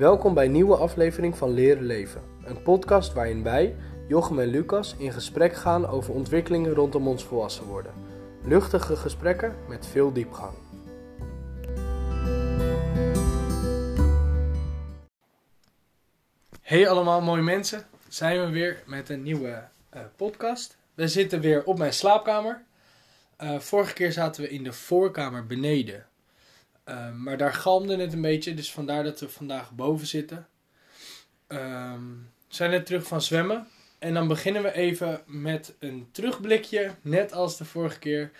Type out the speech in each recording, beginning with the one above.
Welkom bij een nieuwe aflevering van Leren Leven. Een podcast waarin wij, Jochem en Lucas, in gesprek gaan over ontwikkelingen rondom ons volwassen worden. Luchtige gesprekken met veel diepgang. Hey allemaal mooie mensen, zijn we weer met een nieuwe eh, podcast. We zitten weer op mijn slaapkamer. Eh, vorige keer zaten we in de voorkamer beneden. Uh, maar daar galmde het een beetje, dus vandaar dat we vandaag boven zitten. Ehm, we zijn net terug van zwemmen. En dan beginnen we even met een terugblikje, net als de vorige keer.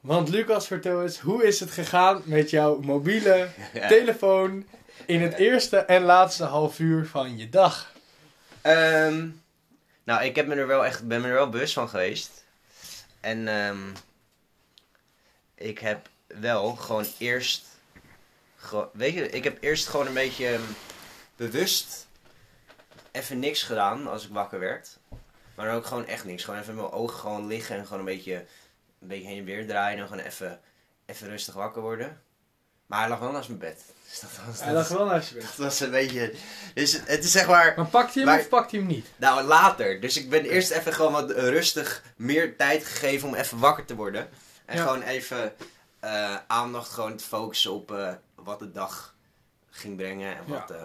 Want Lucas, vertel eens, hoe is het gegaan met jouw mobiele Ja. telefoon in het eerste en laatste half uur van je dag? Ehm, nou, ik heb me er wel echt, ben me er wel bewust van geweest. En ehm, ik heb wel gewoon eerst. Weet je, ik heb eerst gewoon een beetje ehm, bewust even niks gedaan als ik wakker werd. Maar dan ook gewoon echt niks. Gewoon even mijn ogen gewoon liggen en gewoon een beetje, een beetje heen en weer draaien. En gewoon even, even rustig wakker worden. Maar hij lag wel naast mijn bed. Dus dat was, Hij lag wel naast je bed. dat was een beetje. Dus het, is zeg maar. Maar pakt hij hem Maar- of pakt hij hem niet? Nou, later. Dus ik ben eerst even gewoon wat rustig meer tijd gegeven om even wakker te worden. En Ja. gewoon even eh, aandacht gewoon te focussen op eh, wat de dag ging brengen. En wat, eh,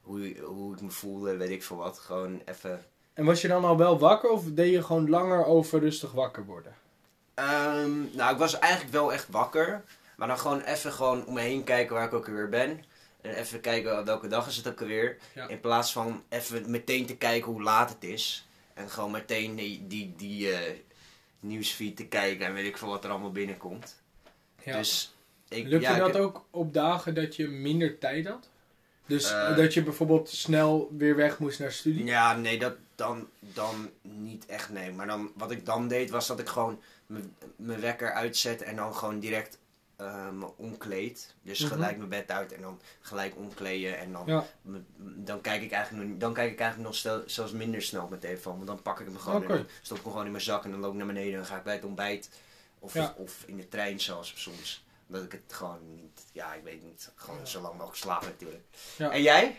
hoe, hoe ik me voelde, weet ik veel wat. Gewoon even... En was je dan al wel wakker of deed je gewoon langer over rustig wakker worden? Ehm, nou, ik was eigenlijk wel echt wakker. Maar dan gewoon even gewoon om me heen kijken waar ik ook weer ben. En even kijken welke dag is het ook alweer. Ja. In plaats van even meteen te kijken hoe laat het is. En gewoon meteen die, die, die eh, nieuwsfeed te kijken en weet ik veel wat er allemaal binnenkomt. Ja. Dus ik, Lukt ja, je ik- dat ook op dagen dat je minder tijd had? Dus Eh. dat je bijvoorbeeld snel weer weg moest naar studie? Ja, nee, dat dan, dan niet echt, nee. Maar dan, wat ik dan deed, was dat ik gewoon mijn- wekker uitzet en dan gewoon direct eh, me omkleed. Dus Mhm. gelijk mijn bed uit en dan gelijk omkleden. En dan, Ja. me- dan, kijk ik eigenlijk nog, dan kijk ik eigenlijk nog stel, zelfs minder snel op mijn telefoon. Want dan pak ik hem gewoon en stop ik hem gewoon in mijn zak en dan loop ik naar beneden. En ga ik bij het ontbijt of, Ja. of in de trein zelfs soms. Dat ik het gewoon niet, ja, ik weet niet, gewoon zo lang mogelijk slapen natuurlijk. Ja. En jij?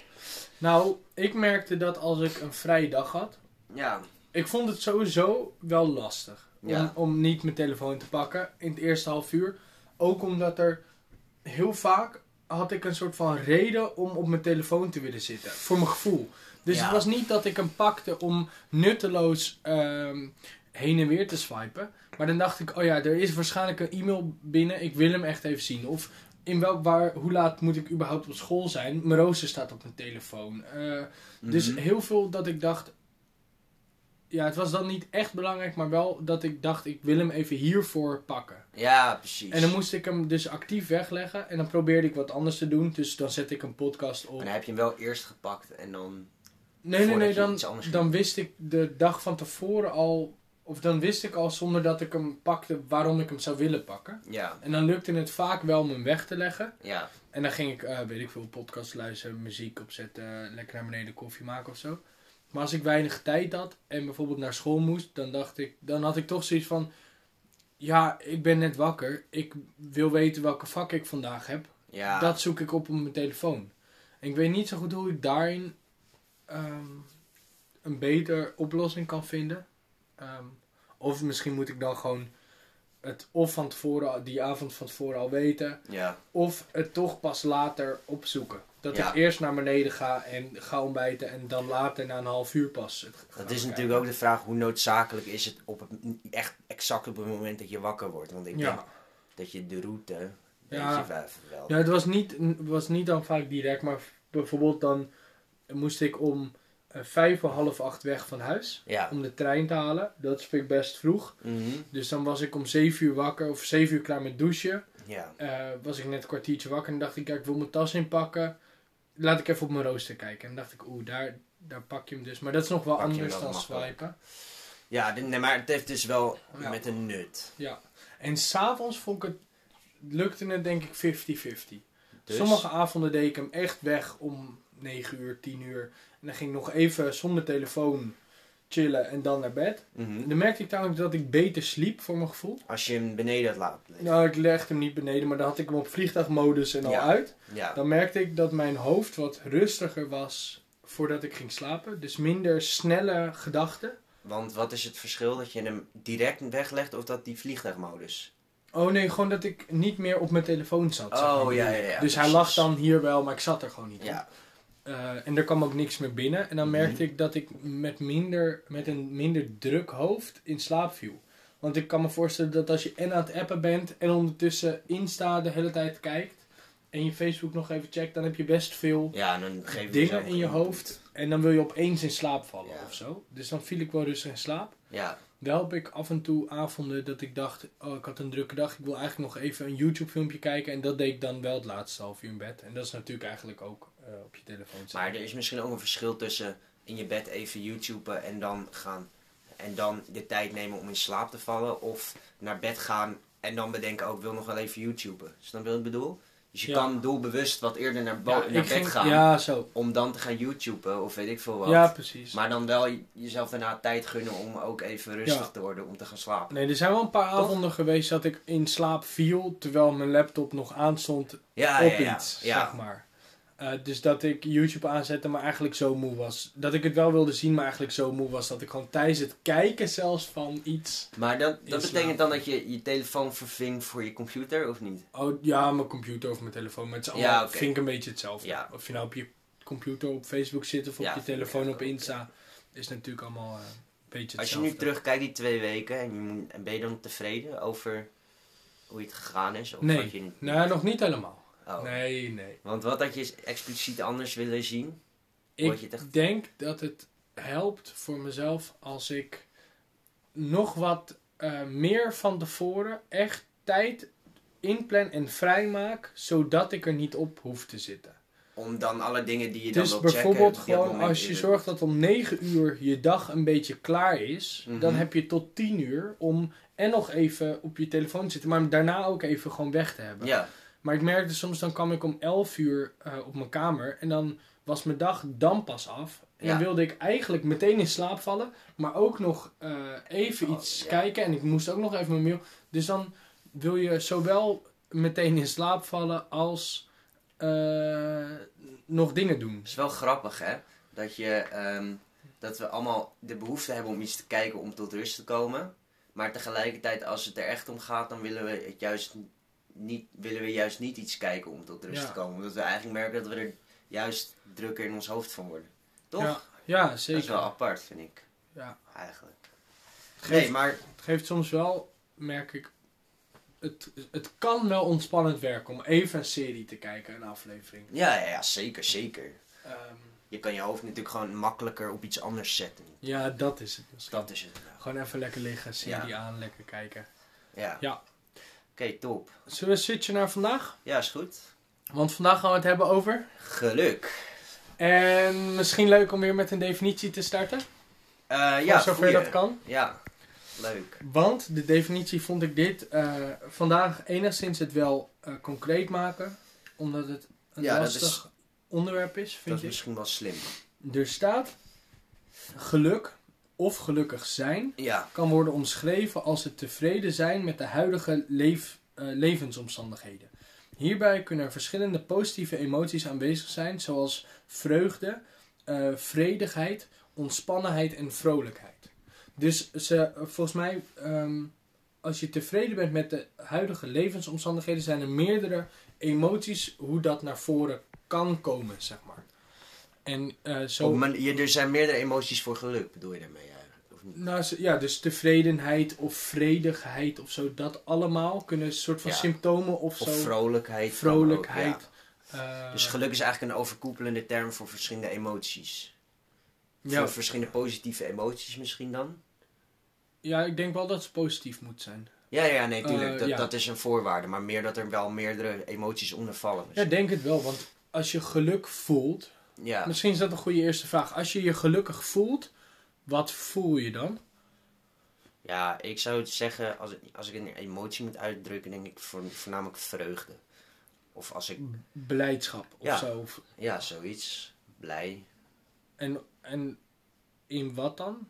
Nou, ik merkte dat als ik een vrije dag had, Ja. ik vond het sowieso wel lastig Ja. om, om niet mijn telefoon te pakken in het eerste half uur. Ook omdat er heel vaak had ik een soort van reden om op mijn telefoon te willen zitten. Voor mijn gevoel. Dus Ja. het was niet dat ik hem pakte om nutteloos ehm, heen en weer te swipen. Maar dan dacht ik, oh ja, er is waarschijnlijk een e-mail binnen. Ik wil hem echt even zien. Of in welk waar, hoe laat moet ik überhaupt op school zijn? Mijn rooster staat op mijn telefoon. Eh, dus Mhm. heel veel dat ik dacht. Ja, het was dan niet echt belangrijk, maar wel dat ik dacht, ik wil hem even hiervoor pakken. Ja, precies. En dan moest ik hem dus actief wegleggen en dan probeerde ik wat anders te doen. Dus dan zet ik een podcast op. En dan heb je hem wel eerst gepakt en dan... Nee, nee, nee, dan, dan wist ik de dag van tevoren al, of dan wist ik al zonder dat ik hem pakte waarom ik hem zou willen pakken. Ja, En dan lukte het vaak wel om hem weg te leggen. ja. En dan ging ik, eh, weet ik veel, podcast luisteren, muziek opzetten, lekker naar beneden koffie maken of zo. Maar als ik weinig tijd had en bijvoorbeeld naar school moest, dan dacht ik, dan had ik toch zoiets van, ja, ik ben net wakker, ik wil weten welke vak ik vandaag heb. ja. Dat zoek ik op op mijn telefoon. En ik weet niet zo goed hoe ik daarin ehm, een beter oplossing kan vinden. Ehm, of misschien moet ik dan gewoon het of van tevoren, die avond van tevoren al weten. ja. Of het toch pas later opzoeken. Dat Ja. ik eerst naar beneden ga en ga ontbijten en dan later na een half uur pas. Het Dat is kijken. natuurlijk ook de vraag, hoe noodzakelijk is het op het, echt exact op het moment dat je wakker wordt? Want ik denk dat je de route, Ja. wel. ja, het was niet, was niet dan vaak direct, maar bijvoorbeeld dan moest ik om vijf voor half acht weg van huis. Ja. Om de trein te halen. Dat vind ik best vroeg. Mhm. Dus dan was ik om zeven uur wakker of zeven uur klaar met douchen. Ja. Eh, was ik net een kwartiertje wakker en dacht ik, ja, ik wil mijn tas inpakken. Laat ik even op mijn rooster kijken. En dacht ik, oeh, daar, daar pak je hem dus. Maar dat is nog wel Pak anders dan swipen. Ja, nee, maar het heeft dus wel Ja. met een nut. Ja. En s'avonds vond ik het, lukte het denk ik 50-50. Dus, Sommige avonden deed ik hem echt weg om 9 uur, 10 uur. En dan ging ik nog even zonder telefoon chillen en dan naar bed. Mhm. Dan merkte ik namelijk dat ik beter sliep voor mijn gevoel. Als je hem beneden laat liggen. Nou, ik legde hem niet beneden, maar dan had ik hem op vliegtuigmodus en al Ja. uit. Ja. Dan merkte ik dat mijn hoofd wat rustiger was voordat ik ging slapen. Dus minder snelle gedachten. Want wat is het verschil dat je hem direct weglegt of dat die vliegtuigmodus? Oh nee, gewoon dat ik niet meer op mijn telefoon zat. zeg Oh, maar. ja, ja, ja, Dus hij lag dan hier wel, maar ik zat er gewoon niet op. Eh, en er kwam ook niks meer binnen. En dan merkte Mhm. ik dat ik met, minder, met een minder druk hoofd in slaap viel. Want ik kan me voorstellen dat als je en aan het appen bent en ondertussen Insta de hele tijd kijkt en je Facebook nog even checkt, dan heb je best veel Ja, dan geef je dingen in je hoofd. En dan wil je opeens in slaap vallen Ja. of zo. Dus dan viel ik wel rustig in slaap. Ja, Wel heb ik af en toe avonden dat ik dacht, oh ik had een drukke dag, ik wil eigenlijk nog even een YouTube filmpje kijken. En dat deed ik dan wel het laatste half uur in bed. En dat is natuurlijk eigenlijk ook eh, op je telefoon zetten. maar er is misschien ook een verschil tussen in je bed even YouTuben en dan gaan en dan de tijd nemen om in slaap te vallen of naar bed gaan en dan bedenken, oh ik wil nog wel even YouTuben. Snap je wat ik bedoel? Dus je Ja. kan doelbewust wat eerder naar, Ja, bed ging- gaan Ja, zo. om dan te gaan YouTuben of weet ik veel wat. Ja, precies. Maar dan wel jezelf daarna tijd gunnen om ook even rustig te worden om te gaan slapen. Nee, er zijn wel een paar Toch? avonden geweest dat ik in slaap viel terwijl mijn laptop nog aanstond Ja, op ja, ja. iets, ja. zeg maar. Eh, dus dat ik YouTube aanzette, maar eigenlijk zo moe was. Dat ik het wel wilde zien, maar eigenlijk zo moe was dat ik gewoon tijdens het kijken zelfs van iets... Maar dat, dat betekent dan dat je je telefoon vervingt voor je computer of niet? Oh ja, mijn computer of mijn telefoon, maar het is allemaal, Ja, vind ik een beetje hetzelfde. Ja. Of je nou op je computer op Facebook zit of op Ja, je telefoon op Insta, is natuurlijk allemaal eh, een beetje Als je hetzelfde. nu terugkijkt die twee weken en, je moet, en ben je dan tevreden over hoe het gegaan is? Of Nee. je Nee, nog niet helemaal. Oh. Nee, nee. Want wat had je expliciet anders willen zien? Ik je echt- denk dat het helpt voor mezelf als ik nog wat eh, meer van tevoren echt tijd inplan en vrijmaak, zodat ik er niet op hoef te zitten. Om dan alle dingen die je Dus dan wil bijvoorbeeld checken... op het gewoon als je zorgt dat om 9 uur je dag een beetje klaar is, Mhm. dan heb je tot 10 uur om en nog even op je telefoon te zitten, maar daarna ook even gewoon weg te hebben. Ja, Maar ik merkte soms, dan kwam ik om 11 uur eh, op mijn kamer en dan was mijn dag dan pas af. En dan wilde ik eigenlijk meteen in slaap vallen, maar ook nog eh, even Oh, iets ja. kijken en ik moest ook nog even mijn mail. Dus dan wil je zowel meteen in slaap vallen als eh, nog dingen doen. het is wel grappig hè. Dat, je, ehm, dat we allemaal de behoefte hebben om iets te kijken om tot rust te komen. Maar tegelijkertijd als het er echt om gaat, dan willen we, het juist niet, willen we juist niet iets kijken om tot rust Ja. te komen. Omdat we eigenlijk merken dat we er juist drukker in ons hoofd van worden. Toch? Ja, ja Dat zeker. is wel apart, vind ik. Ja. Eigenlijk. Geeft, Nee, maar Het geeft soms wel, merk ik, het, het kan wel ontspannend werken om even een serie te kijken, een aflevering. ja, ja, ja, zeker, zeker. Ehm, Je kan je hoofd natuurlijk gewoon makkelijker op iets anders zetten. ja, dat is het misschien. Dat is het. Gewoon even lekker liggen, serie aan, lekker kijken. Ja. Ja. Oké, top. Zullen we switchen naar vandaag? Ja, is goed. Want vandaag gaan we het hebben over. Geluk. En misschien leuk om weer met een definitie te starten. Eh Ja, zover goeie. dat kan. Ja, leuk. Want de definitie vond ik dit eh, vandaag enigszins het wel eh, concreet maken. Omdat het een Ja, dat lastig is- onderwerp is, Dat vind is ik. misschien wel slim. Er staat: geluk of gelukkig zijn Ja, kan worden omschreven als het tevreden zijn met de huidige leef, eh, levensomstandigheden. Hierbij kunnen er verschillende positieve emoties aanwezig zijn, zoals vreugde, eh, vredigheid, ontspannenheid en vrolijkheid. Dus ze, volgens mij, ehm, als je tevreden bent met de huidige levensomstandigheden, zijn er meerdere emoties hoe dat naar voren kan komen, zeg maar. En eh, zo. Op man- je, er zijn meerdere emoties voor geluk, bedoel je daarmee? Of niet? Nou, ja, dus tevredenheid of vredigheid of zo, dat allemaal kunnen een soort van Ja. symptomen of, Of zo. vrolijkheid. vrolijkheid. ook, ja. eh, Dus geluk is eigenlijk een overkoepelende term voor verschillende emoties. ja, Voor verschillende positieve emoties misschien dan? ja, ik denk wel dat het positief moet zijn. Ja, ja, nee, tuurlijk. Eh, dat, ja. dat is een voorwaarde. Maar meer dat er wel meerdere emoties onder vallen. Ja, ik denk het wel, want als je geluk voelt, Ja. misschien is dat een goede eerste vraag. Als je je gelukkig voelt, wat voel je dan? Ja, ik zou het zeggen, als ik, als ik een emotie moet uitdrukken, denk ik voor, voornamelijk vreugde. Of als ik, Blijdschap of Ja. zo. Of- ja, zoiets. Blij. En, en in wat dan?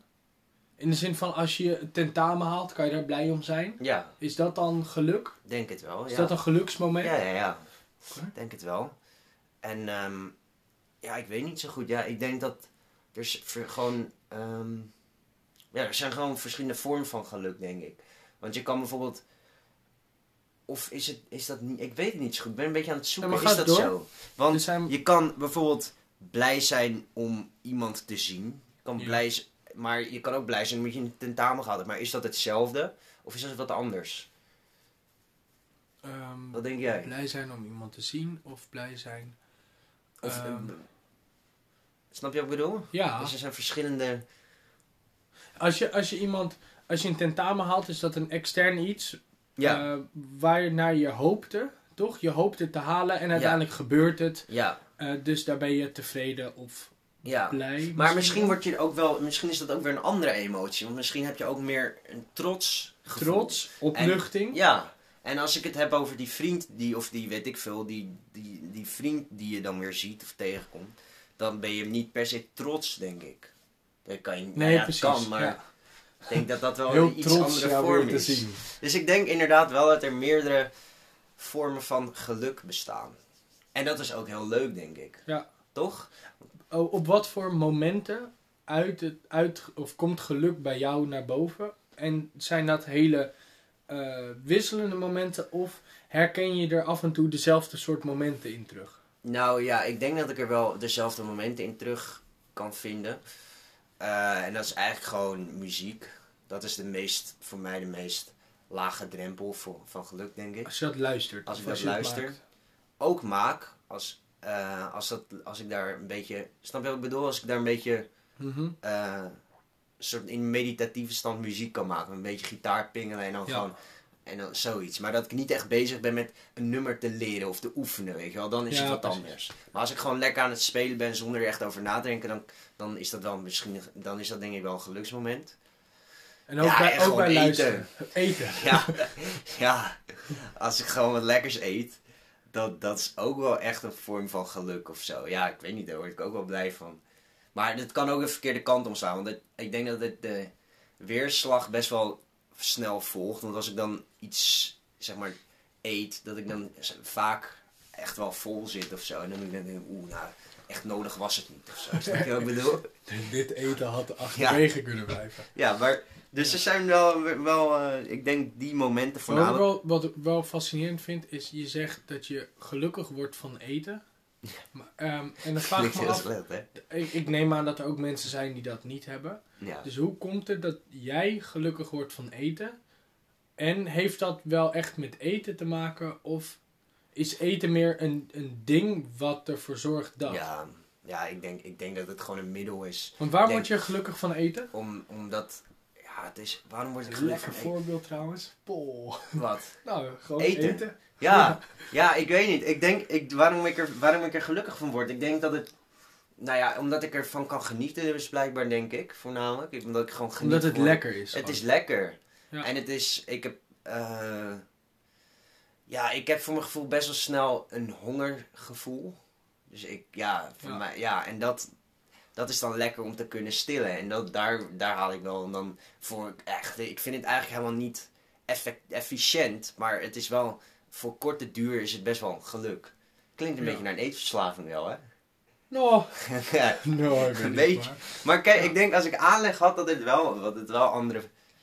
In de zin van als je een tentamen haalt, kan je daar blij om zijn. Ja, Is dat dan geluk? denk het wel. Is ja. dat een geluksmoment? Ja, ja, ja. Denk het wel. En ehm, ja, ik weet niet zo goed. Ja, ik denk dat er gewoon. Ehm, ja, er zijn gewoon verschillende vormen van geluk, denk ik. Want je kan bijvoorbeeld. Of is, het, is dat niet. Ik weet het niet zo goed. Ik ben een beetje aan het zoeken. Ja, maar is dat door. zo? Want zijn- je kan bijvoorbeeld blij zijn om iemand te zien. Je kan Ja. blij z- maar je kan ook blij zijn omdat je een tentamen gehad hebt. Maar is dat hetzelfde? Of is dat wat anders? Ehm, Wat denk jij? Blij zijn om iemand te zien of blij zijn. Of, Ehm, eh, snap je wat ik bedoel? ja, Dus er zijn verschillende. als je, als je iemand, als je een tentamen haalt, is dat een extern iets Ja, eh, waar je naar je hoopte, toch? Je hoopt het te halen en uiteindelijk gebeurt het. ja, Eh, dus daar ben je tevreden of ja. blij. Maar misschien wel. word je ook wel, misschien is dat ook weer een andere emotie. Want misschien heb je ook meer een trots gevoel. trots, opluchting. Ja. En als ik het heb over die vriend, die, of die weet ik veel, die, die, die vriend die je dan weer ziet of tegenkomt. Dan ben je niet per se trots, denk ik. Dat kan je, nou Nee, ja, het precies, kan, maar ja. ik denk dat dat wel Heel een iets andere vorm weer te is. zien. Dus ik denk inderdaad wel dat er meerdere vormen van geluk bestaan. En dat is ook heel leuk, denk ik. Ja. Toch? Oh, op wat voor momenten uit het, uit, of komt geluk bij jou naar boven? En zijn dat hele eh, wisselende momenten of herken je er af en toe dezelfde soort momenten in terug? Nou ja, ik denk dat ik er wel dezelfde momenten in terug kan vinden. Eh, en dat is eigenlijk gewoon muziek. Dat is de meest, voor mij de meest lage drempel voor, van geluk, denk ik. Als je dat luistert. Als ik dat luister. maakt. Ook maak, als, eh, als, dat, als ik daar een beetje... Snap je wat ik bedoel? Als ik daar een beetje... Een soort in meditatieve stand muziek kan maken. Een beetje gitaar pingelen en dan Ja. gewoon... En dan zoiets. Maar dat ik niet echt bezig ben met een nummer te leren of te oefenen, weet je wel. Dan is Ja, het wat precies. anders. Maar als ik gewoon lekker aan het spelen ben zonder er echt over na te denken, dan, dan is dat wel misschien... Dan is dat denk ik wel een geluksmoment. En ook Ja, bij, en ook bij eten. luisteren. Eten. Ja, ja. Als ik gewoon wat lekkers eet, dat, dat is ook wel echt een vorm van geluk of zo. Ja, ik weet niet, daar word ik ook wel blij van. Maar het kan ook een verkeerde kant omslaan. Want het- ik denk dat het de weerslag best wel snel volgt. Want als ik dan iets, zeg maar, eet, dat ik dan vaak echt wel vol zit of zo. En dan denk ik, oeh, nou, echt nodig was het niet of zo. Snap je wat ik bedoel? Dit eten had achterwege kunnen blijven. Ja, maar... Dus er zijn wel, wel eh, ik denk die momenten Wat ik, voornamelijk... wel, wat ik wel fascinerend vind, is je zegt dat je gelukkig wordt van eten. Maar, ehm, en dan vraag ik me af, slecht, hè? ik, ik neem aan dat er ook mensen zijn die dat niet hebben. Ja. Dus hoe komt het dat jij gelukkig wordt van eten? En heeft dat wel echt met eten te maken? Of is eten meer een, een ding wat ervoor zorgt dat? Ja, ja ik, denk, ik denk dat het gewoon een middel is. Want waar Denk- word je gelukkig van eten? Om, omdat, ja, het is, waarom word ik gelukkig lekker eten? voorbeeld trouwens. Pol. Wat? Nou, gewoon Eten. eten. Ja, ja, ik weet niet. Ik denk, ik, waarom, ik er, waarom ik er gelukkig van word. Ik denk dat het, nou ja, omdat ik ervan kan genieten, is blijkbaar, denk ik, voornamelijk. Ik, omdat ik gewoon geniet Omdat het lekker is. Het gewoon. is lekker. Ja. En het is, ik heb, eh, ja, ik heb voor mijn gevoel best wel snel een hongergevoel. Dus ik, ja, voor Ja. mij, ja, en dat, dat is dan lekker om te kunnen stillen. En dat, daar, daar haal ik wel, en dan voor ik echt, ik vind het eigenlijk helemaal niet effect, efficiënt, maar het is wel, voor korte duur is het best wel een geluk. Klinkt een Ja. beetje naar een eetverslaving wel, hè? Nou, Ja. ik weet Een beetje. maar- Maar kijk, Ja. ik denk als ik aanleg had dat het wel, dat het wel andere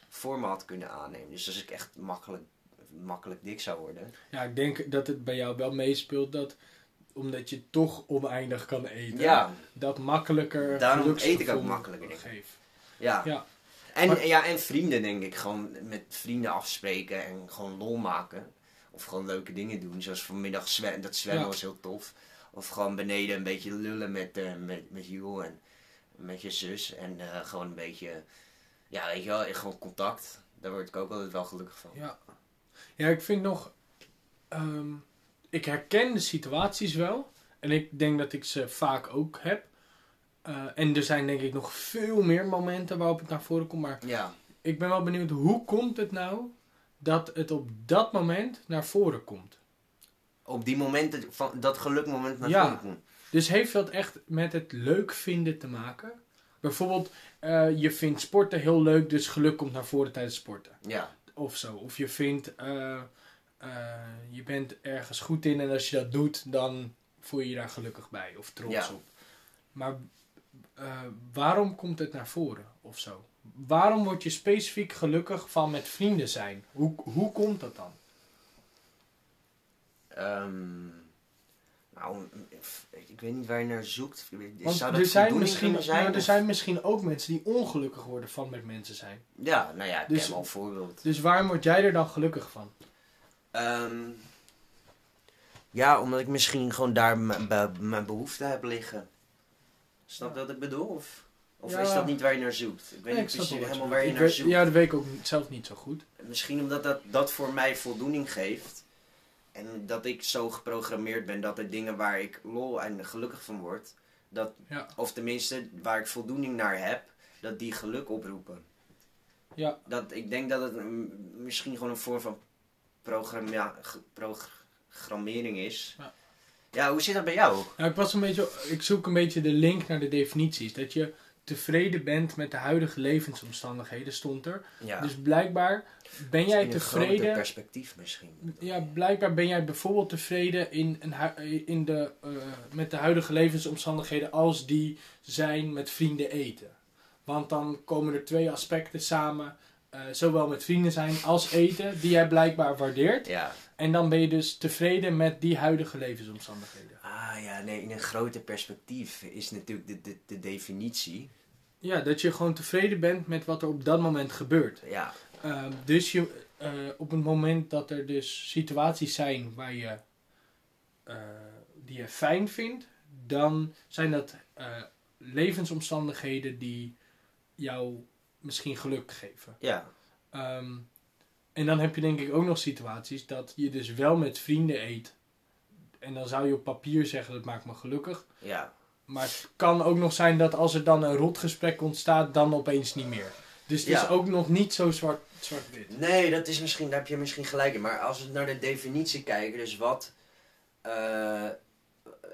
vormen had kunnen aannemen. Dus als ik echt makkelijk, makkelijk dik zou worden. Ja, ik denk dat het bij jou wel meespeelt dat omdat je toch oneindig kan eten, Ja, dat makkelijker Daarom eet ik ook makkelijker, geeft. ja. Ja. En, Maar- ja, en vrienden denk ik. Gewoon met vrienden afspreken en gewoon lol maken. Of gewoon leuke dingen doen. Zoals vanmiddag zwemmen. Dat zwemmen Ja. was heel tof. Of gewoon beneden een beetje lullen met, eh met, met Jules en met je zus. En eh, gewoon een beetje, ja weet je wel, gewoon contact. Daar word ik ook altijd wel gelukkig van. Ja, ja ik vind nog. ehm, ik herken de situaties wel. En ik denk dat ik ze vaak ook heb. Eh, en er zijn denk ik nog veel meer momenten waarop het naar voren komt. Maar Ja, ik ben wel benieuwd, hoe komt het nou dat het op dat moment naar voren komt? op die momenten, van dat gelukmoment naar Ja. voren komt. Dus heeft dat echt met het leuk vinden te maken? Bijvoorbeeld, eh, je vindt sporten heel leuk, dus geluk komt naar voren tijdens sporten. Ja, Of zo. Of je vindt, eh, eh, je bent ergens goed in en als je dat doet, dan voel je je daar gelukkig bij of trots Ja. op. Maar waarom komt het naar voren of zo? Waarom word je specifiek gelukkig van met vrienden zijn? Hoe, hoe komt dat dan? Ehm, nou, ik weet niet waar je naar zoekt. Want Zou dat er, zijn misschien, zijn? nou, er of- zijn misschien ook mensen die ongelukkig worden van met mensen zijn. Ja, nou ja, ik Dus- heb al een voorbeeld. Dus waarom word jij er dan gelukkig van? Ehm, ja, omdat ik misschien gewoon daar mijn behoefte heb liggen. Snap je wat ik bedoel? Of, of Ja. is dat niet waar je naar zoekt? Ik weet Nee, niet precies helemaal waar je naar weet- zoekt. Ja, dat weet ik ook zelf niet zo goed. Misschien omdat dat, dat voor mij voldoening geeft. En dat ik zo geprogrammeerd ben dat er dingen waar ik lol en gelukkig van word. Dat, Ja. Of tenminste, waar ik voldoening naar heb, dat die geluk oproepen. Ja, Dat, ik denk dat het een- misschien gewoon een vorm van programma, programmering is. Ja. Ja, hoe zit dat bij jou? Nou, ik, was een beetje, ik zoek een beetje de link naar de definities. Dat je tevreden bent met de huidige levensomstandigheden, stond er. Ja, Dus blijkbaar ben jij in een tevreden. perspectief misschien. Ja, blijkbaar ben jij bijvoorbeeld tevreden in een, in de, eh, met de huidige levensomstandigheden als die zijn met vrienden eten. Want dan komen er twee aspecten samen. eh, zowel met vrienden zijn als eten, die jij blijkbaar waardeert. Ja. En dan ben je dus tevreden met die huidige levensomstandigheden. Ah ja, nee, in een groter perspectief is natuurlijk de, de, de definitie. Ja, dat je gewoon tevreden bent met wat er op dat moment gebeurt. Ja, Ehm, dus je, eh, op het moment dat er dus situaties zijn waar je, eh, die je fijn vindt, dan zijn dat eh, levensomstandigheden die jou misschien geluk geven. ja, Ehm, en dan heb je denk ik ook nog situaties dat je dus wel met vrienden eet. En dan zou je op papier zeggen dat maakt me gelukkig. ja. Maar het kan ook nog zijn dat als er dan een rotgesprek ontstaat, dan opeens niet meer. Dus het is ook nog niet zo zwart- zwart-wit. Nee, dat is misschien, daar heb je misschien gelijk in. Maar als we naar de definitie kijken, dus wat eh,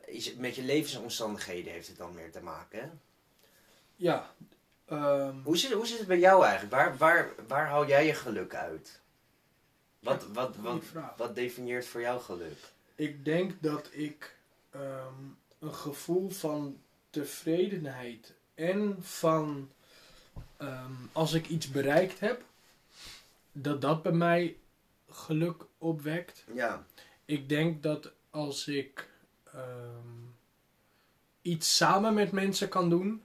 is het met je levensomstandigheden heeft het dan meer te maken? Hè? ja. ehm, Hoe, zit, hoe zit het bij jou eigenlijk? Waar, waar, waar haal jij je geluk uit? Wat, wat, wat, vraag. wat definieert voor jou geluk? Ik denk dat ik ehm, een gevoel van tevredenheid en van ehm, als ik iets bereikt heb, dat dat bij mij geluk opwekt. Ja, Ik denk dat als ik ehm, iets samen met mensen kan doen,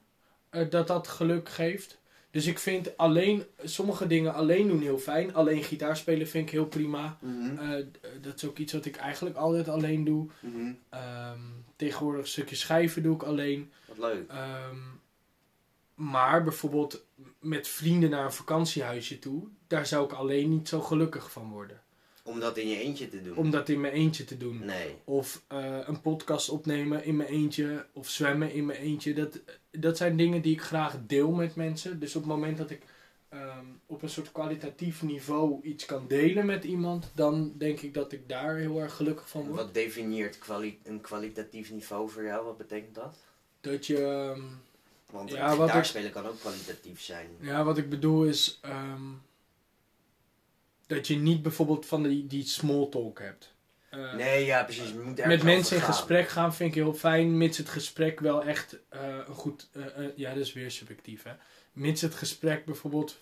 eh, dat dat geluk geeft. Dus ik vind alleen, sommige dingen alleen doen heel fijn. Alleen gitaar spelen vind ik heel prima. Mhm, Eh, dat is ook iets wat ik eigenlijk altijd alleen doe. mhm. Ehm, tegenwoordig een stukje schrijven doe ik alleen. wat leuk. Ehm, maar bijvoorbeeld met vrienden naar een vakantiehuisje toe, daar zou ik alleen niet zo gelukkig van worden. Om dat in je eentje te doen? Om dat in mijn eentje te doen. Nee. Of eh, een podcast opnemen in mijn eentje. Of zwemmen in mijn eentje. Dat, dat zijn dingen die ik graag deel met mensen. Dus op het moment dat ik ehm, op een soort kwalitatief niveau iets kan delen met iemand. Dan denk ik dat ik daar heel erg gelukkig van word. Wat definieert kwali- een kwalitatief niveau voor jou? Wat betekent dat? Dat je... ehm, Want Ja, ik- spelen kan ook kwalitatief zijn. Ja, wat ik bedoel is ehm, dat je niet bijvoorbeeld van die, die small talk hebt. Eh, Nee, ja, precies. Je moet met mensen in gaan. gesprek gaan vind ik heel fijn, mits het gesprek wel echt eh, een goed. eh, ja, dat is weer subjectief, hè? Mits het gesprek bijvoorbeeld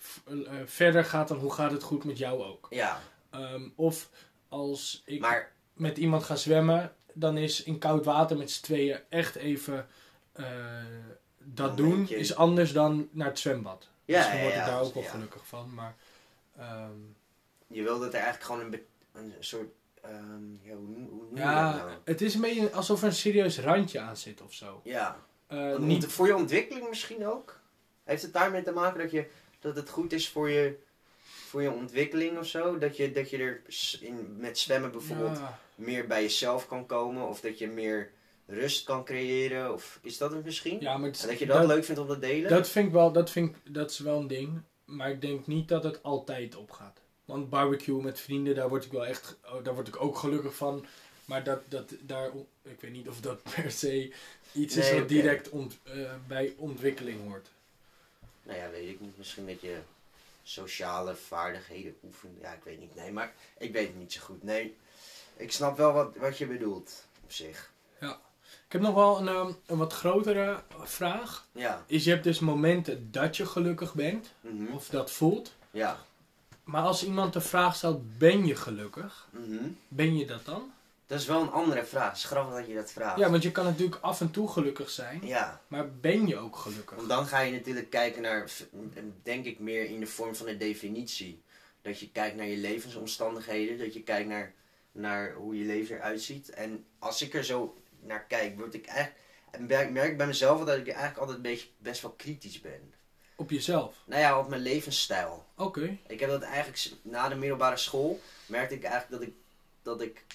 verder gaat dan hoe gaat het goed met jou ook. Ja, Ehm, of als ik maar met iemand ga zwemmen, dan is in koud water met z'n tweeën echt even eh, dat doen, is anders dan naar het zwembad. Ja, Misschien ja, word ik ja, daar ook wel ja. gelukkig van, maar... ehm, je wil dat er eigenlijk gewoon een, een soort... ehm, ja, hoe, hoe je dat ja, nou? het is een beetje alsof er een serieus randje aan zit of zo. Ja, Eh, niet, Voor je ontwikkeling misschien ook? Heeft het daarmee te maken dat, je, dat het goed is voor je, voor je ontwikkeling of zo? Dat je, dat je er in, met zwemmen bijvoorbeeld ja, meer bij jezelf kan komen? Of dat je meer rust kan creëren? Of is dat het misschien? ja, maar het- En dat je dat, leuk vindt om te delen? Dat vind ik wel, dat, vind ik, dat is wel een ding. Maar ik denk niet dat het altijd opgaat. Want barbecue met vrienden, daar word ik wel echt, oh, daar word ik ook gelukkig van. Maar dat, dat daar, ik weet niet of dat per se iets is wat direct ont, eh, bij ontwikkeling hoort. nou ja, weet ik niet. Misschien dat je sociale vaardigheden oefent. Ja, ik weet niet. Nee, maar ik weet het niet zo goed. Nee, ik snap wel wat, wat je bedoelt op zich. Ik heb nog wel een, ehm, een wat grotere vraag. Ja. Is je hebt dus momenten dat je gelukkig bent, Mhm. of dat voelt. Ja. Maar als iemand de vraag stelt, ben je gelukkig? Mhm. Ben je dat dan? Dat is wel een andere vraag. Het is grappig dat je dat vraagt. Ja, want je kan natuurlijk af en toe gelukkig zijn, Ja, maar ben je ook gelukkig? want dan ga je natuurlijk kijken naar, denk ik meer in de vorm van een definitie. Dat je kijkt naar je levensomstandigheden, dat je kijkt naar, naar hoe je leven eruit ziet. En als ik er zo naar kijk, word ik eigenlijk, merk merk bij mezelf dat ik eigenlijk altijd een beetje best wel kritisch ben. Op jezelf? Nou ja, op mijn levensstijl. Oké. Ik heb dat eigenlijk na de middelbare school merkte ik eigenlijk dat ik, dat ik,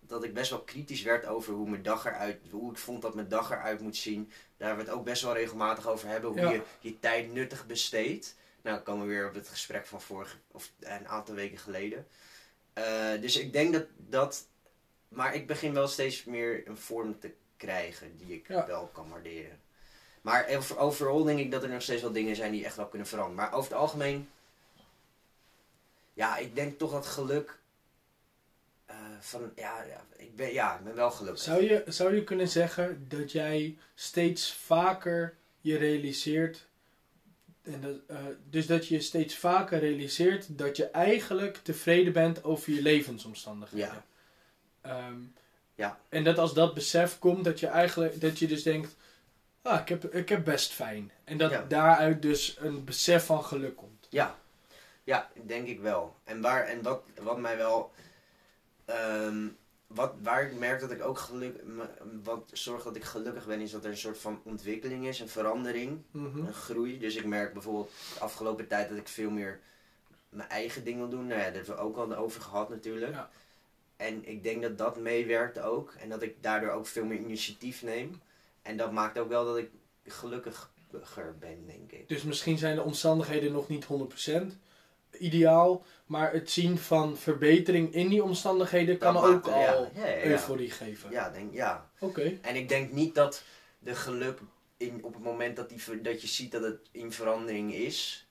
dat ik best wel kritisch werd over hoe mijn dag eruit, hoe ik vond dat mijn dag eruit moet zien. Daar we het ook best wel regelmatig over hebben, hoe Ja. je je tijd nuttig besteedt. Nou, komen we weer op het gesprek van vorige, of een aantal weken geleden. Eh, dus ik denk dat dat, maar ik begin wel steeds meer een vorm te krijgen die ik Ja. wel kan waarderen. Maar over- overal denk ik dat er nog steeds wel dingen zijn die echt wel kunnen veranderen. Maar over het algemeen ja, ik denk toch dat geluk. eh, van, ja, ja, ik ben, ja, ik ben wel gelukkig. Zou je, zou je kunnen zeggen dat jij steeds vaker je realiseert. En dat, eh, dus dat je steeds vaker realiseert dat je eigenlijk tevreden bent over je levensomstandigheden. Ja. Ehm, Ja. En dat als dat besef komt, dat je eigenlijk dat je dus denkt, ah, ik heb, ik heb best fijn. En dat Ja. daaruit dus een besef van geluk komt. Ja, ja, denk ik wel. En, waar, en wat, wat mij wel. ehm, wat, waar ik merk dat ik ook geluk. Wat zorgt dat ik gelukkig ben, is dat er een soort van ontwikkeling is, een verandering, Mhm. een groei. Dus ik merk bijvoorbeeld de afgelopen tijd dat ik veel meer mijn eigen ding wil doen. Nou ja, daar hebben we ook al over gehad natuurlijk. Ja. En ik denk dat dat meewerkt ook. En dat ik daardoor ook veel meer initiatief neem. En dat maakt ook wel dat ik gelukkiger ben, denk ik. Dus misschien zijn de omstandigheden nog niet 100% ideaal, maar het zien van verbetering in die omstandigheden kan ook al ja, ja, ja, ja. euforie geven. Ja, denk, ja. Oké. En ik denk niet dat de geluk in, op het moment dat, die, dat je ziet dat het in verandering is,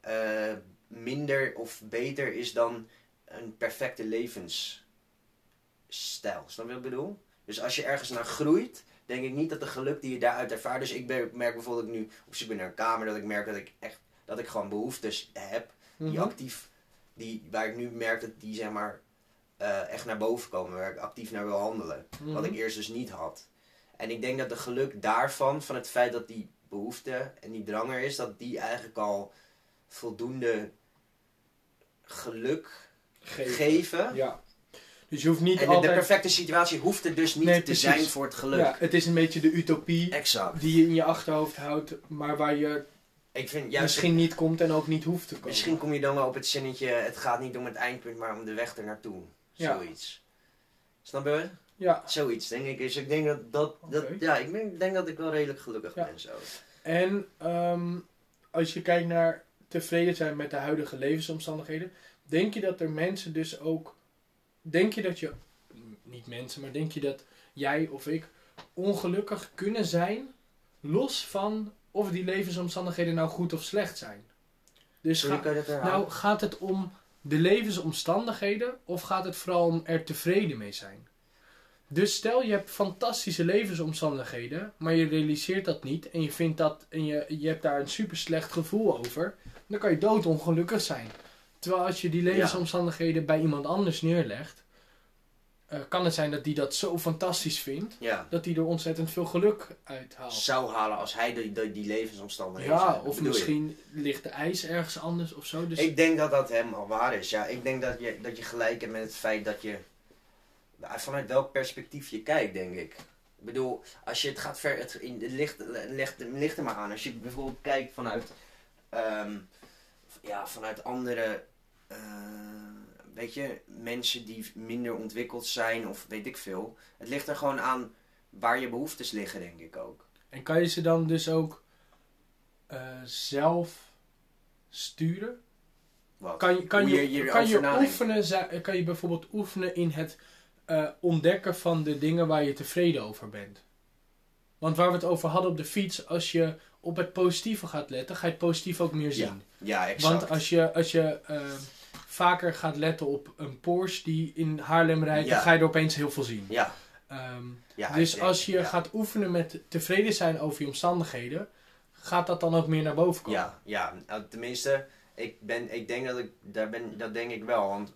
eh, minder of beter is dan een perfecte levensstijl. Snap je wat ik bedoel? Dus als je ergens naar groeit, denk ik niet dat de geluk die je daaruit ervaart. Dus ik merk bijvoorbeeld dat ik nu op zoek ben naar een kamer, dat ik merk dat ik echt dat ik gewoon behoeftes heb die Mhm. actief, die, waar ik nu merk dat die zeg maar eh, echt naar boven komen, waar ik actief naar wil handelen. Mhm. Wat ik eerst dus niet had. En ik denk dat de geluk daarvan, van het feit dat die behoefte en die drang er is, dat die eigenlijk al voldoende geluk Geven. geven. Ja. Dus je hoeft niet En de, perfecte situatie hoeft er dus niet Nee, te precies. zijn voor het geluk. Ja, het is een beetje de utopie Exact. die je in je achterhoofd houdt, maar waar je Ik vind juist, misschien niet komt en ook niet hoeft te komen. misschien kom je dan wel op het zinnetje, het gaat niet om het eindpunt, maar om de weg er naartoe. Ja. Zoiets. Snap je? Ja. Zoiets, denk ik. Dus ik denk dat, dat, dat ja, ik denk, denk dat ik wel redelijk gelukkig Ja. ben zo. En ehm, als je kijkt naar tevreden zijn met de huidige levensomstandigheden, denk je dat er mensen dus ook. Denk je dat je. Niet mensen, maar denk je dat jij of ik ongelukkig kunnen zijn, los van of die levensomstandigheden nou goed of slecht zijn? Dus ga- nou, gaat het om de levensomstandigheden of gaat het vooral om er tevreden mee zijn? Dus stel je hebt fantastische levensomstandigheden, maar je realiseert dat niet en je vindt dat en je, je hebt daar een super slecht gevoel over, dan kan je doodongelukkig zijn. Terwijl als je die levensomstandigheden bij iemand anders neerlegt, eh, kan het zijn dat die dat zo fantastisch vindt, ja. dat die er ontzettend veel geluk uit haalt. zou halen als hij die, die, die levensomstandigheden Ja, zou- of je? misschien ligt de ijs ergens anders of zo. Dus Ik denk dat dat helemaal waar is. Ja, ik denk dat je, dat je gelijk hebt met het feit dat je. Vanuit welk perspectief je kijkt, denk ik. Ik bedoel, als je het gaat ver. Het, in, het ligt, ligt, ligt er maar aan. Als je bijvoorbeeld kijkt vanuit. ehm, ja, vanuit andere. Eh, weet je, mensen die minder ontwikkeld zijn of weet ik veel. Het ligt er gewoon aan waar je behoeftes liggen, denk ik ook. En kan je ze dan dus ook eh, zelf sturen? Wat? Kan je, kan Hoe je, kan je, oefenen, kan je bijvoorbeeld oefenen in het eh, ontdekken van de dingen waar je tevreden over bent? Want waar we het over hadden op de fiets, als je op het positieve gaat letten, ga je het positief ook meer zien. Ja, exact. Want als je, als je vaker gaat letten op een Porsche die in Haarlem rijdt, Ja. dan ga je er opeens heel veel zien. Ja, Ehm, ja. dus als je ja. gaat oefenen met tevreden zijn over je omstandigheden, gaat dat dan ook meer naar boven komen. Ja, ja. Nou, tenminste, ik, ben, ik denk dat ik, daar ben, dat denk ik wel. Want,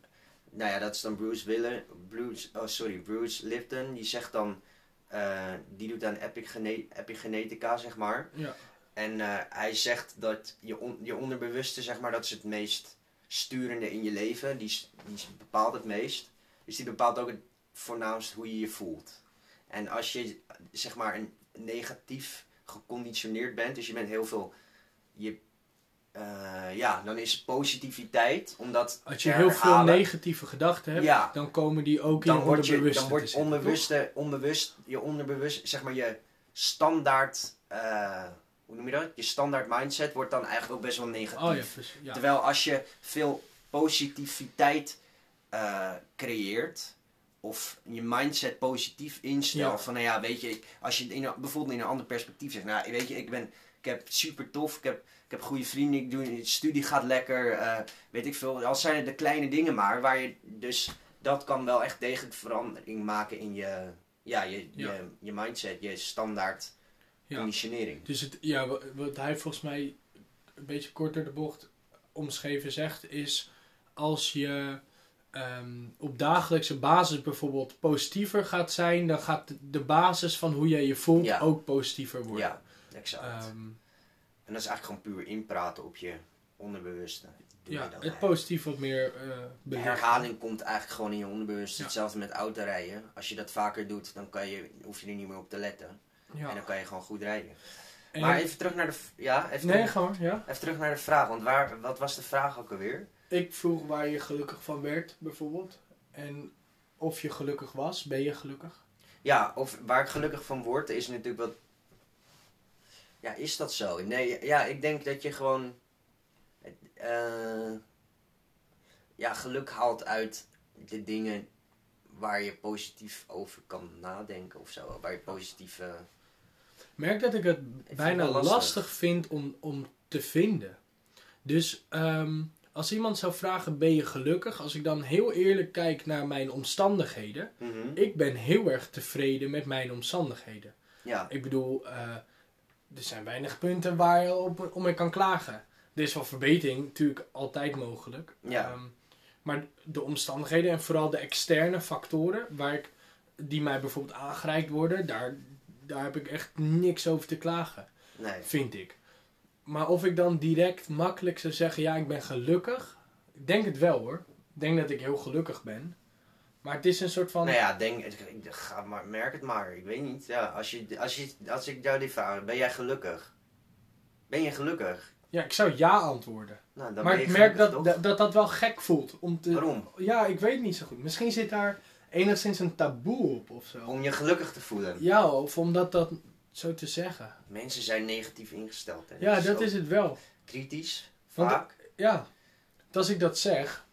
nou ja, dat is dan Bruce Wille, Bruce, oh sorry, Bruce Lipton. Die zegt dan, eh, die doet aan epigene- epigenetica, zeg maar. Ja. En eh, hij zegt dat je, on- je onderbewuste, zeg maar, dat is het meest sturende in je leven. Die, die bepaalt het meest. Dus die bepaalt ook het voornaamst hoe je je voelt. En als je, zeg maar, een negatief geconditioneerd bent, dus je bent heel veel, je, eh, ja, dan is positiviteit, omdat Als je heel veel negatieve gedachten hebt, Ja. dan komen die ook in dan je wordt je, onderbewuste dan wordt onbewuste, onbewust, je onderbewust, zeg maar je standaard, eh, hoe noem je dat? Je standaard mindset wordt dan eigenlijk ook best wel negatief. Oh ja, precies. Ja. Terwijl als je veel positiviteit eh, creëert, of je mindset positief instelt, Ja. van nou ja, weet je, als je in bijvoorbeeld in een ander perspectief zegt, nou weet je, ik ben, ik heb super tof, ik heb, ik heb goede vrienden, ik doe, de studie gaat lekker, eh, weet ik veel, al zijn het de kleine dingen maar, waar je dus, dat kan wel echt degelijk verandering maken in je, ja, je, Ja. Je, je mindset, je standaard Ja. conditionering. Dus het, ja, wa- wat hij volgens mij een beetje kort door de bocht omschreven zegt, is als je ehm, op dagelijkse basis bijvoorbeeld positiever gaat zijn, dan gaat de- basis van hoe jij je voelt Ja. ook positiever worden. Ja, exact. Ehm, En dat is eigenlijk gewoon puur inpraten op je onderbewuste. Doe ja, het eigenlijk. positief wat meer eh De herhaling komt eigenlijk gewoon in je onderbewuste. Ja. Hetzelfde met autorijden. Als je dat vaker doet, dan kan je, hoef je er niet meer op te letten. En Ja. dan kan je gewoon goed rijden. En- Maar even terug naar de, ja, even, nee, terug, maar, ja. even terug naar de vraag. Want waar, wat was de vraag ook alweer? Ik vroeg waar je gelukkig van werd, bijvoorbeeld. En of je gelukkig was. Ben je gelukkig? Ja, of waar ik gelukkig van word, is natuurlijk wat... Ja, is dat zo? Nee, ja, ik denk dat je gewoon... eh, ja, geluk haalt uit de dingen waar je positief over kan nadenken of zo. Waar je positief... Ik merk dat ik het bijna lastig. lastig. vind om, om te vinden. Dus ehm, als iemand zou vragen, ben je gelukkig? Als ik dan heel eerlijk kijk naar mijn omstandigheden. mhm. Ik ben heel erg tevreden met mijn omstandigheden. Ja, Ik bedoel, eh, er zijn weinig punten waar je op, om mee kan klagen. Er is wel verbetering, natuurlijk altijd mogelijk. Ja. Ehm, maar de omstandigheden en vooral de externe factoren waar ik, die mij bijvoorbeeld aangereikt worden, daar, daar heb ik echt niks over te klagen, nee. vind ik. Maar of ik dan direct makkelijk zou zeggen, ja, ik ben gelukkig, ik denk het wel hoor. Ik denk dat ik heel gelukkig ben. Maar het is een soort van. Nou ja, denk, ik- ga maar, merk het maar. Ik weet niet. Ja, als, je, als, je, als ik jou die vraag, ben jij gelukkig? Ben je gelukkig? Ja, ik zou ja antwoorden. Nou, dan maar ik merk dat, dat, dat dat wel gek voelt. Om te, Waarom? Ja, ik weet niet zo goed. Misschien zit daar enigszins een taboe op of zo. Om je gelukkig te voelen. Ja, of om dat, zo te zeggen. Mensen zijn negatief ingesteld. Hè? Ja, dat is het wel. Kritisch, Want- vaak. Ja, als ik dat zeg,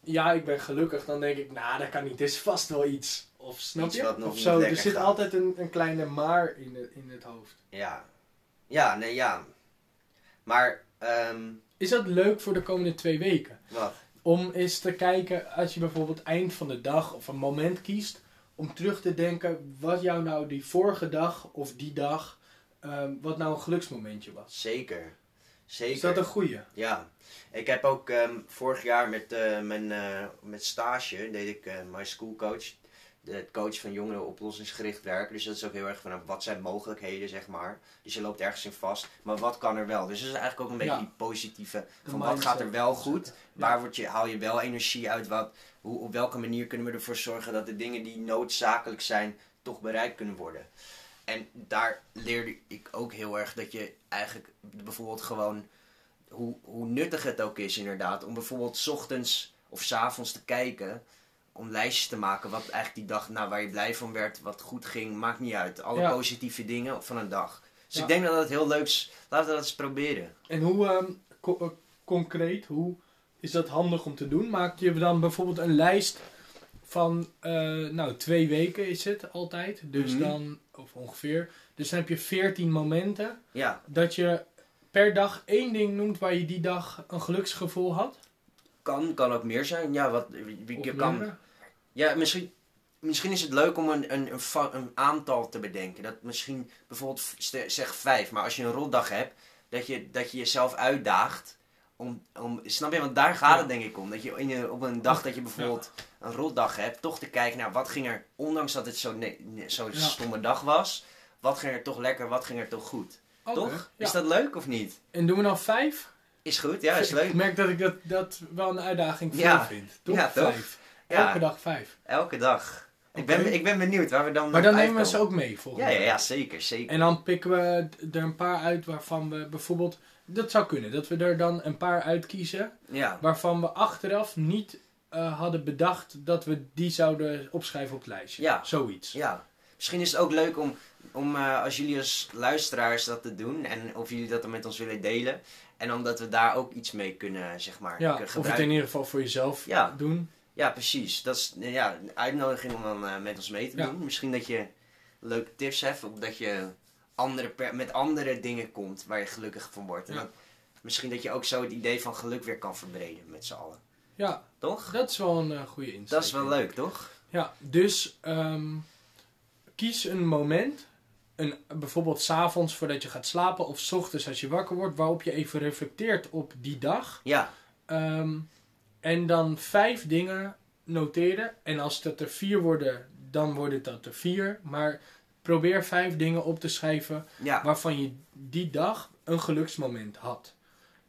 ja, ik ben gelukkig, dan denk ik, nou, dat kan niet. Het is vast wel iets. Of snap Iets je? Of zo. Er zit gaat. altijd een, een kleine maar in, de, in het hoofd. Ja. Ja, nee, ja. Maar, ehm Is dat leuk voor de komende twee weken? wat? Om eens te kijken, als je bijvoorbeeld eind van de dag of een moment kiest, om terug te denken wat jou nou die vorige dag of die dag, ehm, wat nou een geluksmomentje was. Zeker. Zeker. Is dat een goeie? Ja, ik heb ook ehm, vorig jaar met eh, mijn eh, met stage deed ik eh mijn school coach. De coach van jongeren oplossingsgericht werken. Dus dat is ook heel erg van wat zijn mogelijkheden, zeg maar. Dus je loopt ergens in vast. Maar wat kan er wel? Dus dat is eigenlijk ook een beetje Ja. die positieve. Van wat gaat er wel goed? Waar word je, haal je wel energie uit? Wat, hoe, op welke manier kunnen we ervoor zorgen dat de dingen die noodzakelijk zijn, toch bereikt kunnen worden? En daar leerde ik ook heel erg dat je eigenlijk bijvoorbeeld gewoon hoe, hoe nuttig het ook is inderdaad. Om bijvoorbeeld 's ochtends of 's avonds te kijken. Om lijstjes te maken wat eigenlijk die dag, nou waar je blij van werd, wat goed ging, maakt niet uit. Alle Ja. positieve dingen van een dag. Dus Ja. ik denk dat dat heel leuk is. Laten we dat eens proberen. En hoe ehm, co- eh, concreet, hoe is dat handig om te doen? Maak je dan bijvoorbeeld een lijst van, eh, nou, twee weken is het altijd. Dus Mhm. dan, of ongeveer. Dus dan heb je 14 momenten Ja, dat je per dag één ding noemt waar je die dag een geluksgevoel had. Kan, kan ook meer zijn. Ja, wat, je kan, ja misschien, misschien is het leuk om een, een, een, aantal te bedenken. Dat misschien bijvoorbeeld zeg vijf, maar als je een rotdag hebt, dat je, dat je jezelf uitdaagt. Om, om, snap je? Want daar gaat Ja. het denk ik om. Dat je in je, op een dag dat je bijvoorbeeld een rotdag hebt, toch te kijken naar wat ging er, ondanks dat het zo'n Ja. stomme dag was, wat ging er toch lekker, wat ging er toch goed. Toch? ja. Is dat leuk of niet? En doen we dan vijf? Is goed, ja, is Ik leuk. merk dat ik dat, dat wel een uitdaging voor Ja. vind. Toch? Ja, toch? Vijf. Ja. Elke dag vijf. Elke dag. Ik, ben, ik ben benieuwd waar we dan Maar dan nemen we ze ook mee volgens Ja, mij. ja, ja, zeker, zeker. En dan pikken we er een paar uit waarvan we bijvoorbeeld... Dat zou kunnen, dat we er dan een paar uitkiezen... Ja, waarvan we achteraf niet eh, hadden bedacht dat we die zouden opschrijven op het lijstje. Ja. Zoiets. ja. Misschien is het ook leuk om, om eh, als jullie als luisteraars dat te doen. En of jullie dat dan met ons willen delen. En omdat we daar ook iets mee kunnen, zeg maar, Ja, kunnen of het gebruiken. in ieder geval voor jezelf Ja. doen. Ja, precies. Dat is eh, ja, een uitnodiging om dan eh, met ons mee te Ja. doen. Misschien dat je leuke tips hebt. Of dat je andere per- met andere dingen komt waar je gelukkig van wordt. En Ja. dan, misschien dat je ook zo het idee van geluk weer kan verbreden met z'n allen. Ja, Toch? dat is wel een eh, goede insteek. Dat is wel leuk, toch? Ja, dus ehm, kies een moment, een, bijvoorbeeld s'avonds voordat je gaat slapen of 's ochtends als je wakker wordt, waarop je even reflecteert op die dag. Ja, Ehm, en dan vijf dingen noteren. En als dat er vier worden, dan worden dat er vier. Maar probeer vijf dingen op te schrijven ja. waarvan je die dag een geluksmoment had.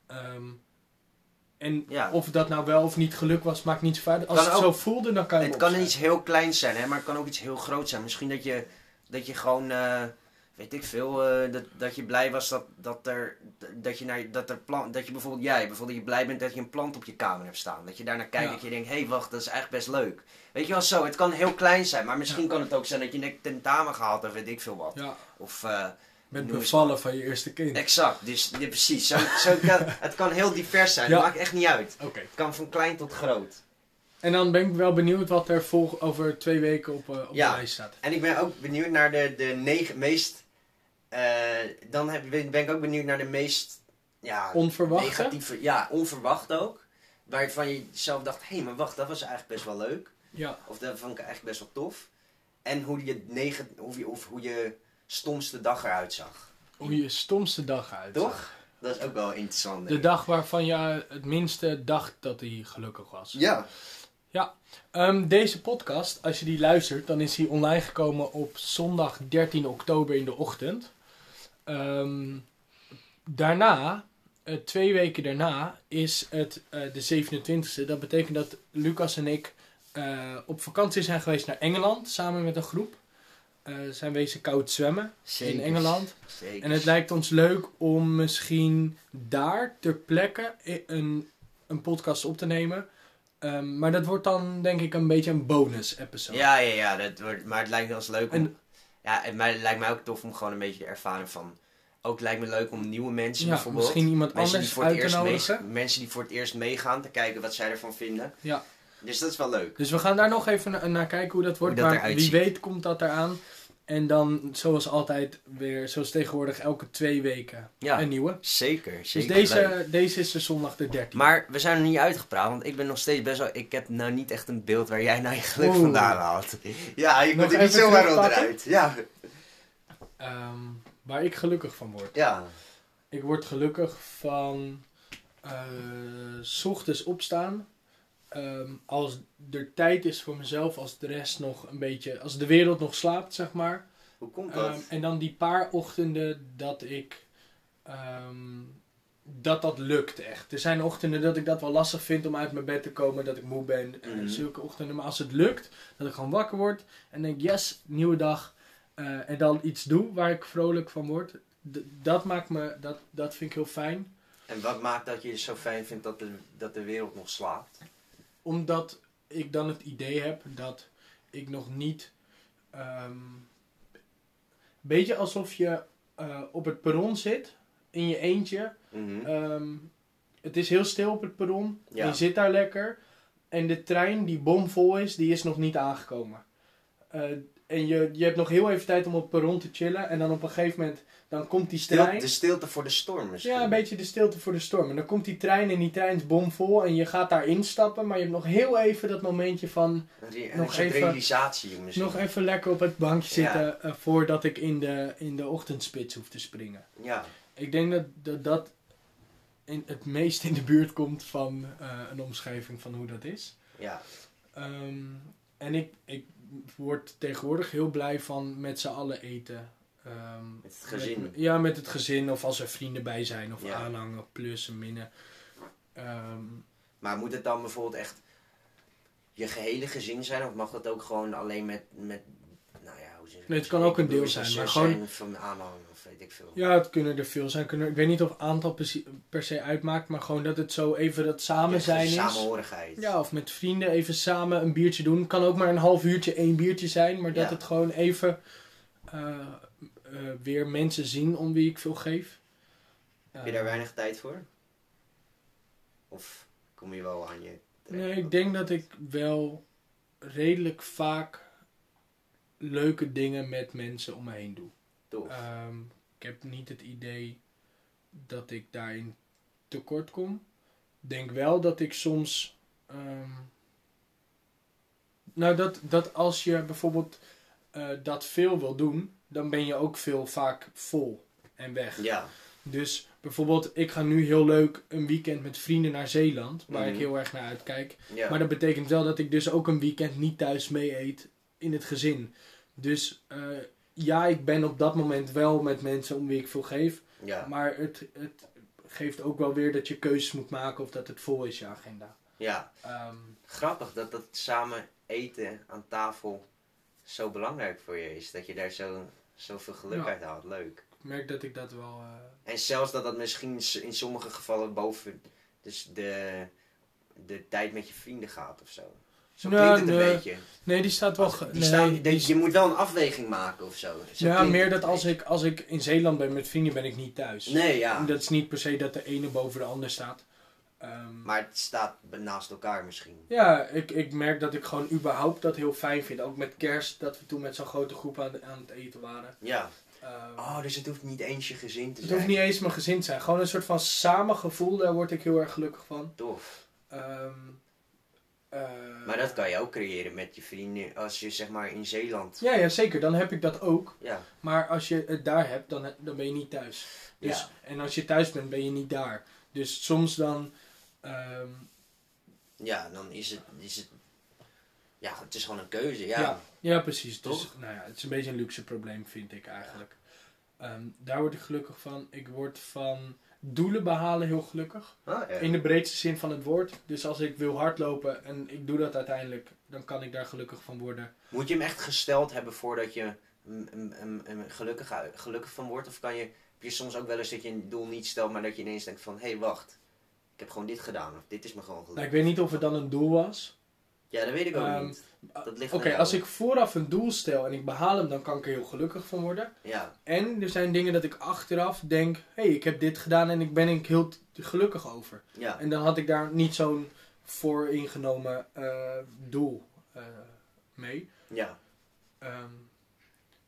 Ehm, en Ja. of dat nou wel of niet geluk was, maakt niet zo uit. Als Kan het ook- zo voelde, dan kan je Het kan iets heel kleins zijn, hè, maar het kan ook iets heel groots zijn. Misschien dat je, dat je gewoon, eh, weet ik veel, eh, dat, dat je blij was dat, dat er, dat je, naar, dat er plant, dat je bijvoorbeeld jij, bijvoorbeeld dat je blij bent dat je een plant op je kamer hebt staan. Dat je daarnaar kijkt Ja. dat je denkt, hé hey, wacht, dat is eigenlijk best leuk. Weet je wel zo, het kan heel klein zijn, maar misschien Ja. kan het ook zijn dat je een tentamen gehaald hebt, weet ik veel wat. Ja, Of, eh, met bevallen van je eerste kind. exact, dus ja, precies. Zo, zo kan, het kan heel divers zijn, Ja. maakt echt niet uit. Het kan van klein tot groot. En dan ben ik wel benieuwd wat er vol over twee weken op, eh, op Ja. de lijst staat. En ik ben ook benieuwd naar de, de negen meest. eh, dan heb, ben ik ook benieuwd naar de meest. Ja, Onverwachte? negatieve. Ja, onverwacht ook. Waarvan je zelf dacht: hé, hey, maar wacht, dat was eigenlijk best wel leuk. Ja. Of dat vond ik eigenlijk best wel tof. En hoe je, negen, of je, of hoe je stomste dag eruit zag. Hoe je stomste dag uit. Toch? Dat is ook wel interessant. De dag waarvan je het minste dacht dat hij gelukkig was. Ja. Ehm, deze podcast, als je die luistert, dan is die online gekomen op zondag 13 oktober in de ochtend. Ehm, daarna, eh, twee weken daarna, is het eh, de 27e. Dat betekent dat Lucas en ik eh, op vakantie zijn geweest naar Engeland, samen met een groep. Zijn wezen koud zwemmen in Engeland. Zeker. En het lijkt ons leuk om misschien daar ter plekke een, een podcast op te nemen. Ehm, maar dat wordt dan denk ik een beetje een bonus episode. Ja, ja, ja. Dat wordt, maar het lijkt ons leuk om... En- ja, het, maar het lijkt mij ook tof om gewoon een beetje de ervaring van... Ook lijkt me leuk om nieuwe mensen Ja, bijvoorbeeld... misschien iemand mensen die, anders voor het uit te eerst mee, mensen die voor het eerst meegaan, te kijken wat zij ervan vinden. Ja. Dus dat is wel leuk. Dus we gaan daar nog even na- naar kijken hoe dat wordt. dat maar wie ziet. weet komt dat eraan. En dan zoals altijd weer, zoals tegenwoordig, elke twee weken Ja, een nieuwe. zeker. Dus zeker leuk. deze, deze is de zondag de 13e. Maar we zijn er niet uitgepraat, want ik ben nog steeds best wel... Ik heb nou niet echt een beeld waar jij nou je geluk Oeh. vandaan haalt. Ja, je Nog moet er niet zomaar onderuit. Ja. Ehm, waar ik gelukkig van word. Ja. Ik word gelukkig van s ochtends opstaan. Ehm, als er tijd is voor mezelf, als de rest nog een beetje, als de wereld nog slaapt, zeg maar. Hoe komt dat? Ehm, en dan die paar ochtenden dat ik, ehm, dat dat lukt echt. Er zijn ochtenden dat ik dat wel lastig vind om uit mijn bed te komen, dat ik moe ben. en Mhm. zulke ochtenden. Maar als het lukt, dat ik gewoon wakker word en denk, yes, nieuwe dag. eh, en dan iets doe waar ik vrolijk van word. D- dat maakt me, dat, dat vind ik heel fijn. En wat maakt dat je het zo fijn vindt dat de, dat de wereld nog slaapt? Omdat ik dan het idee heb dat ik nog niet. ehm beetje alsof je eh, op het perron zit, in je eentje. Mhm. Ehm, het is heel stil op het perron. Ja. Je zit daar lekker. en de trein die bomvol is, die is nog niet aangekomen. Eh, en je, je hebt nog heel even tijd om op perron te chillen. En dan op een gegeven moment, dan komt die Stil- trein. de stilte voor de storm misschien. Ja, een beetje de stilte voor de storm. En dan komt die trein en die trein is bomvol. En je gaat daar instappen. Maar je hebt nog heel even dat momentje van... Re- nog even- realisatie misschien. Nog even lekker op het bankje Ja. zitten. eh, voordat ik in de, in de ochtendspits hoef te springen. Ja, Ik denk dat dat, dat in, het meest in de buurt komt van eh, een omschrijving van hoe dat is. ja. Ehm, en ik, ik word tegenwoordig heel blij van met z'n allen eten. Ehm, Met het gezin. met- ja, met het gezin of als er vrienden bij zijn of Ja. aanhangen, plussen, minnen. Ehm, Maar moet het dan bijvoorbeeld echt je gehele gezin zijn? Of mag dat ook gewoon alleen met, met nou ja, hoe zeg ik Nee, het kan ook een deel en zijn, maar gewoon- van aanhang weet ik veel. ja, het kunnen er veel zijn. Kunnen, ik weet niet of aantal per se uitmaakt, maar gewoon dat het zo even dat samen Ja, zijn is. Samenhorigheid. Ja, of met vrienden even samen een biertje doen. Kan ook maar een half uurtje één biertje zijn, maar dat Ja. het gewoon even eh, eh, weer mensen zien om wie ik veel geef. Heb je daar weinig tijd voor? Of kom je wel aan je? Nee, ik denk dat ik wel redelijk vaak leuke dingen met mensen om me heen doe. Ehm, ik heb niet het idee dat ik daarin tekort kom. Ik denk wel dat ik soms. ehm, nou, dat, dat als je bijvoorbeeld eh, dat veel wil doen, dan ben je ook veel vaak vol en weg. ja, Dus bijvoorbeeld, ik ga nu heel leuk een weekend met vrienden naar Zeeland, waar ik Mhm. heel erg naar uitkijk. ja. Maar dat betekent wel dat ik dus ook een weekend niet thuis mee eet in het gezin. Dus eh, ja, ik ben op dat moment wel met mensen om wie ik veel geef. ja. Maar het, het geeft ook wel weer dat je keuzes moet maken of dat het vol is, je agenda. ja. Ehm, Grappig dat dat samen eten aan tafel zo belangrijk voor je is. Dat je daar zo, zoveel geluk Ja. uit haalt. Leuk. ik merk dat ik dat wel... eh, En zelfs dat dat misschien in sommige gevallen boven dus de, de tijd met je vrienden gaat of zo. Zo klinkt het een nee. beetje. Nee, die staat wel... Die nee, staan, die je moet wel een afweging maken of zo. Zo ja, meer het dat als ik, als ik in Zeeland ben met vrienden, ben ik niet thuis. Nee, ja. Dat is niet per se dat de ene boven de ander staat. Ehm, Maar het staat naast elkaar misschien. Ja, ik, ik merk dat ik gewoon überhaupt dat heel fijn vind. Ook met kerst, dat we toen met zo'n grote groep aan, aan het eten waren. Ja. Ehm, Oh, dus het hoeft niet eens je gezin te het zijn. hoeft niet eens mijn gezin te zijn. Gewoon een soort van samengevoel, daar word ik heel erg gelukkig van. Tof. Ehm, eh, Maar dat kan je ook creëren met je vrienden als je zeg maar in Zeeland. Ja, ja, zeker. Dan heb ik dat ook. Ja. Maar als je het daar hebt, dan, dan ben je niet thuis. Dus, Ja. En als je thuis bent, ben je niet daar. Dus soms dan... ehm, Ja, dan is het, is het. Ja, het is gewoon een keuze. Ja. Ja, ja, precies. Dus Toch? nou ja, het is een beetje een luxe probleem, vind ik eigenlijk. Ehm, daar word ik gelukkig van. Ik word van doelen behalen heel gelukkig. Ah, ja. In de breedste zin van het woord. Dus als ik wil hardlopen en ik doe dat uiteindelijk, dan kan ik daar gelukkig van worden. Moet je hem echt gesteld hebben voordat je gelukkig, gelukkig van wordt? Of kan je, heb je soms ook wel eens dat je een doel niet stelt, maar dat je ineens denkt van, hé hey, wacht. Ik heb gewoon dit gedaan. Of dit is me gewoon gelukt. Nou, ik weet niet of het dan een doel was. Ja, dat weet ik ook Ehm, niet. Ligt Oké, als ik vooraf een doel stel en ik behaal hem, dan kan ik er heel gelukkig van worden. Ja, En er zijn dingen dat ik achteraf denk, hé, hey, ik heb dit gedaan en ik ben er heel gelukkig over. ja. En dan had ik daar niet zo'n vooringenomen eh doel eh, mee. Ja. Ehm,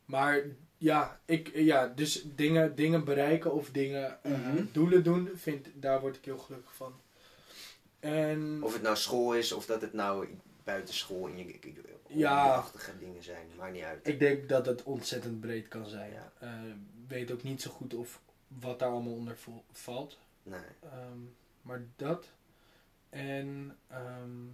maar ja, ik, ja, dus dingen, dingen bereiken of dingen, eh, Mhm. doelen doen, vind, daar word ik heel gelukkig van. En Of het nou school is, of dat het nou buiten school in je, Ja. dingen zijn. Maakt niet uit. ik denk dat het ontzettend breed kan zijn. Ja. Eh, weet ook niet zo goed of wat daar allemaal onder valt. Nee. Ehm, maar dat. En. ehm,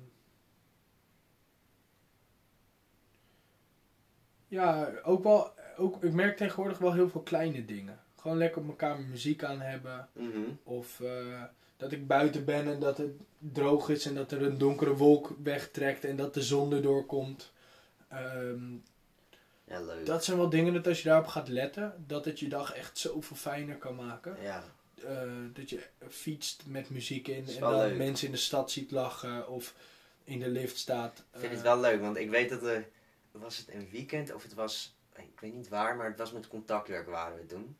ja, ook wel. Ook, ik merk tegenwoordig wel heel veel kleine dingen. Gewoon lekker op mijn kamer muziek aan hebben. Mhm. Of eh, dat ik buiten ben en dat het droog is en dat er een donkere wolk wegtrekt en dat de zon erdoor komt. Ehm, Ja, leuk. dat zijn wel dingen dat als je daarop gaat letten, dat het je dag echt zoveel fijner kan maken. Ja. Eh, dat je fietst met muziek in en dan leuk. mensen in de stad ziet lachen of in de lift staat. Ik vind Eh, het wel leuk, want ik weet dat er... Was het een weekend of het was... Ik weet niet waar, maar het was met contactwerk waren we toen.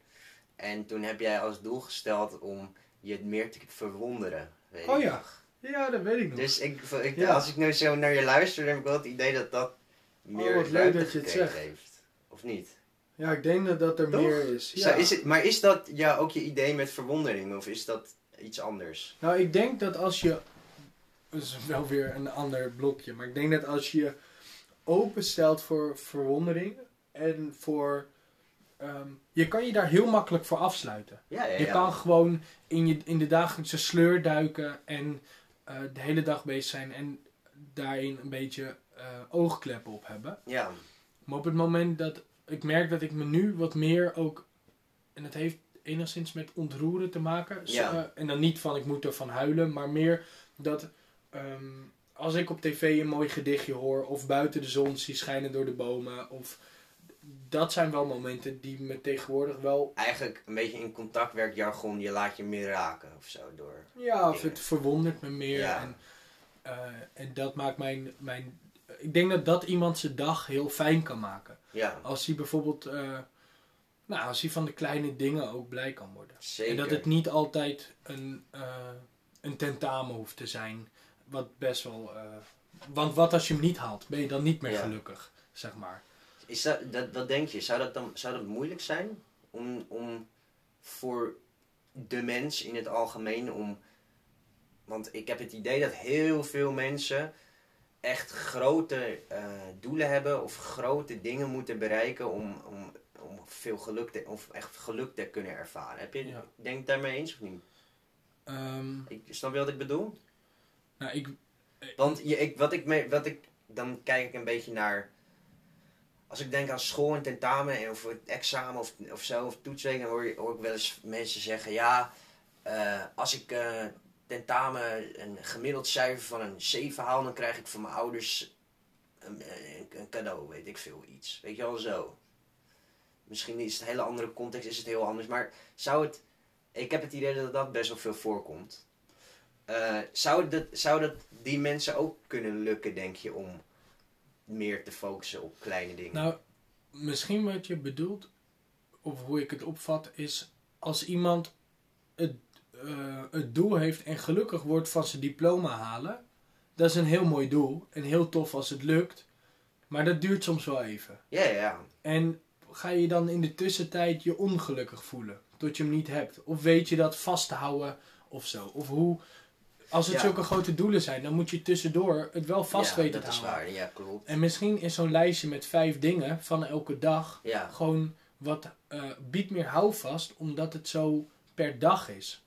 En toen heb jij als doel gesteld om je meer te verwonderen. Weet Oh ja. Ja, dat weet ik nog. Dus ik, ik, Ja. als ik nu zo naar je luister, dan heb ik wel het idee dat dat meer Oh, wat leuk dat je het zegt. heeft. Of niet? Ja, ik denk dat, dat er Toch? meer is. Zo, Ja. is het, maar is dat ja, ook je idee met verwondering? Of is dat iets anders? Nou, ik denk dat als je. Dat is wel weer een ander blokje. Maar ik denk dat als je openstelt voor verwondering en voor. Ehm, je kan je daar heel makkelijk voor afsluiten. Ja, ja, Je kan gewoon in, je, in de dagelijkse sleur duiken en eh, de hele dag bezig zijn en daarin een beetje eh, oogkleppen op hebben. Ja, Maar op het moment dat ik merk dat ik me nu wat meer ook. En het heeft enigszins met ontroeren te maken. Ja. eh, en dan niet van ik moet ervan huilen, maar meer dat. ehm, als ik op tv een mooi gedichtje hoor, of buiten de zon zie schijnen door de bomen, of. Dat zijn wel momenten die me tegenwoordig wel. eigenlijk een beetje in contactwerkjargon, je laat je meer raken of zo door. Ja, of Dingen. het verwondert me meer. Ja. En, eh, en dat maakt mijn, mijn. Ik denk dat dat iemand zijn dag heel fijn kan maken. Ja, Als hij bijvoorbeeld, eh, nou, als hij van de kleine dingen ook blij kan worden. zeker. En dat het niet altijd een, eh, een tentamen hoeft te zijn. Wat best wel. want wat als je hem niet haalt? Ben je dan niet meer Ja. gelukkig, zeg maar. Is dat, dat, wat denk je? Zou dat dan zou dat moeilijk zijn om, om voor de mens in het algemeen om. Want ik heb het idee dat heel veel mensen echt grote eh, doelen hebben of grote dingen moeten bereiken om, om, om veel geluk te, of echt geluk te kunnen ervaren. Heb je, Ja. denk daarmee eens of niet? Ehm, Ik, snap je wat ik bedoel? nou, ik, Want je, ik, wat ik, me, wat ik, dan kijk ik een beetje naar. Als ik denk aan school en tentamen en of het examen of, of zo, of toetsweek, dan hoor, je, hoor ik wel eens mensen zeggen: Ja, eh, als ik eh, tentamen een gemiddeld cijfer van een 7 haal, dan krijg ik van mijn ouders een, een, een cadeau, weet ik veel, iets. Weet je wel zo. Misschien is het een hele andere context, is het heel anders, maar zou het. Ik heb het idee dat dat best wel veel voorkomt. Eh, zou, dat, zou dat die mensen ook kunnen lukken, denk je, om meer te focussen op kleine dingen? nou, misschien wat je bedoelt, of hoe ik het opvat, is als iemand het, eh, het doel heeft en gelukkig wordt van zijn diploma halen. Dat is een heel mooi doel en heel tof als het lukt. Maar dat duurt soms wel even. Ja, ja. En ga je dan in de tussentijd je ongelukkig voelen tot je hem niet hebt? Of weet je dat vast te houden of zo? Of hoe, als het Ja. zulke grote doelen zijn, dan moet je tussendoor het wel vast ja, weten dat te is houden. waar. Ja, klopt. En misschien is zo'n lijstje met vijf dingen van elke dag Ja, gewoon wat eh, biedt meer houvast, omdat het zo per dag is.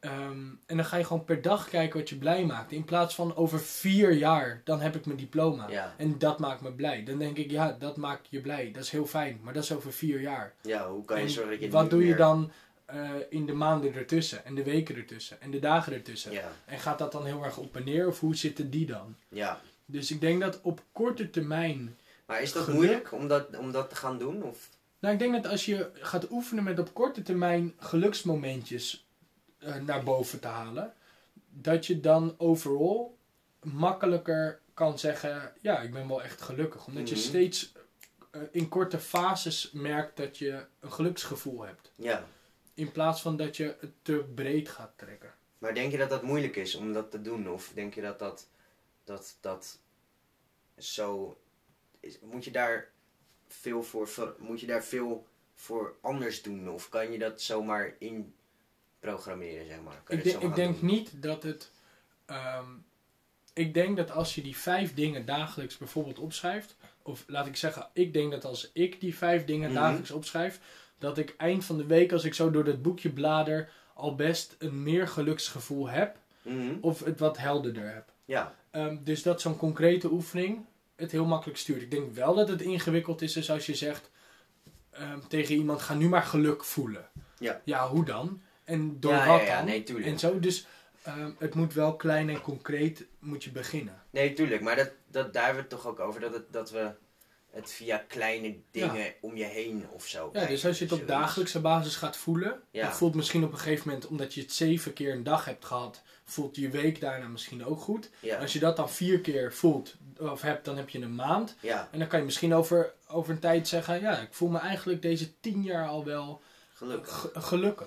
Ehm, en dan ga je gewoon per dag kijken wat je blij maakt. In plaats van over vier jaar, dan heb ik mijn diploma. ja, En dat maakt me blij. Dan denk ik, ja, dat maakt je blij. Dat is heel fijn. Maar dat is over vier jaar. ja. Hoe kan je En zorgen dat je wat doe je dan eh, in de maanden ertussen? En de weken ertussen? En de dagen ertussen? Ja, En gaat dat dan heel erg op en neer? Of hoe zitten die dan? ja. Dus ik denk dat op korte termijn... Maar is dat Geluk? moeilijk om dat, om dat te gaan doen? Of? Nou, ik denk dat als je gaat oefenen met op korte termijn geluksmomentjes eh, naar boven te halen... Dat je dan overal makkelijker kan zeggen... Ja, ik ben wel echt gelukkig. Omdat je Mhm. steeds eh, in korte fases merkt dat je een geluksgevoel hebt. Ja. In plaats van dat je het te breed gaat trekken. Maar denk je dat dat moeilijk is om dat te doen? Of denk je dat dat, dat, dat zo... Is, moet je daar veel voor, moet je daar veel voor anders doen? Of kan je dat zomaar in programmeren, zeg maar? Kan je Ik, denk- ik denk niet dat het. ehm, ik denk dat als je die vijf dingen dagelijks bijvoorbeeld opschrijft. Of laat ik zeggen, ik denk dat als ik die vijf dingen Mhm. dagelijks opschrijf. Dat ik eind van de week, als ik zo door dat boekje blader. al best een meer geluksgevoel heb. Mhm. Of het wat helderder heb. Ja, Ehm, dus dat zo'n concrete oefening het heel makkelijk stuurt. Ik denk wel dat het ingewikkeld is, dus als je zegt ehm, tegen iemand: ga nu maar geluk voelen. Ja. Ja, hoe dan? En door Ja, wat ja, ja, dan? nee, tuurlijk. En zo, dus ehm, het moet wel klein en concreet moet je beginnen. nee, tuurlijk. Maar dat, dat, daar hebben we het toch ook over. Dat, het, dat we het via kleine dingen om je heen of zo Ja, dus als je het op zoiets. dagelijkse basis gaat voelen, Ja. voelt misschien op een gegeven moment, omdat je het zeven keer een dag hebt gehad, voelt je week daarna misschien ook goed. Ja, Als je dat dan vier keer voelt of hebt, dan heb je een maand. ja, En dan kan je misschien over, over een tijd zeggen, ja, ik voel me eigenlijk deze tien jaar al wel Gelukkig. Ge- gelukkig.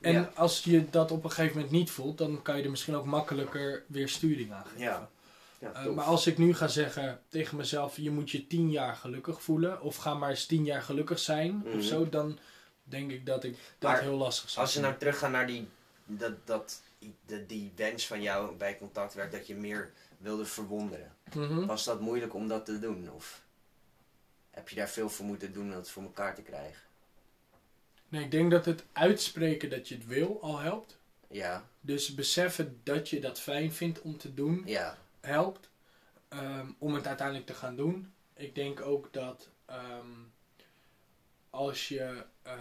En als je dat op een gegeven moment niet voelt, dan kan je er misschien ook makkelijker weer sturing aan geven. Ja. Ja, Eh, maar als ik nu ga zeggen tegen mezelf, je moet je tien jaar gelukkig voelen, of ga maar eens tien jaar gelukkig zijn, of zo, dan denk ik dat ik dat Maar heel lastig zou Als we nou teruggaan naar die, dat, dat, die, die wens van jou bij contactwerk dat je meer wilde verwonderen. Mhm. Was dat moeilijk om dat te doen? Of heb je daar veel voor moeten doen om het voor elkaar te krijgen? Nee, ik denk dat het uitspreken dat je het wil al helpt. Ja, Dus beseffen dat je dat fijn vindt om te doen, ja, helpt ehm, om het uiteindelijk te gaan doen. Ik denk ook dat ehm, als je eh,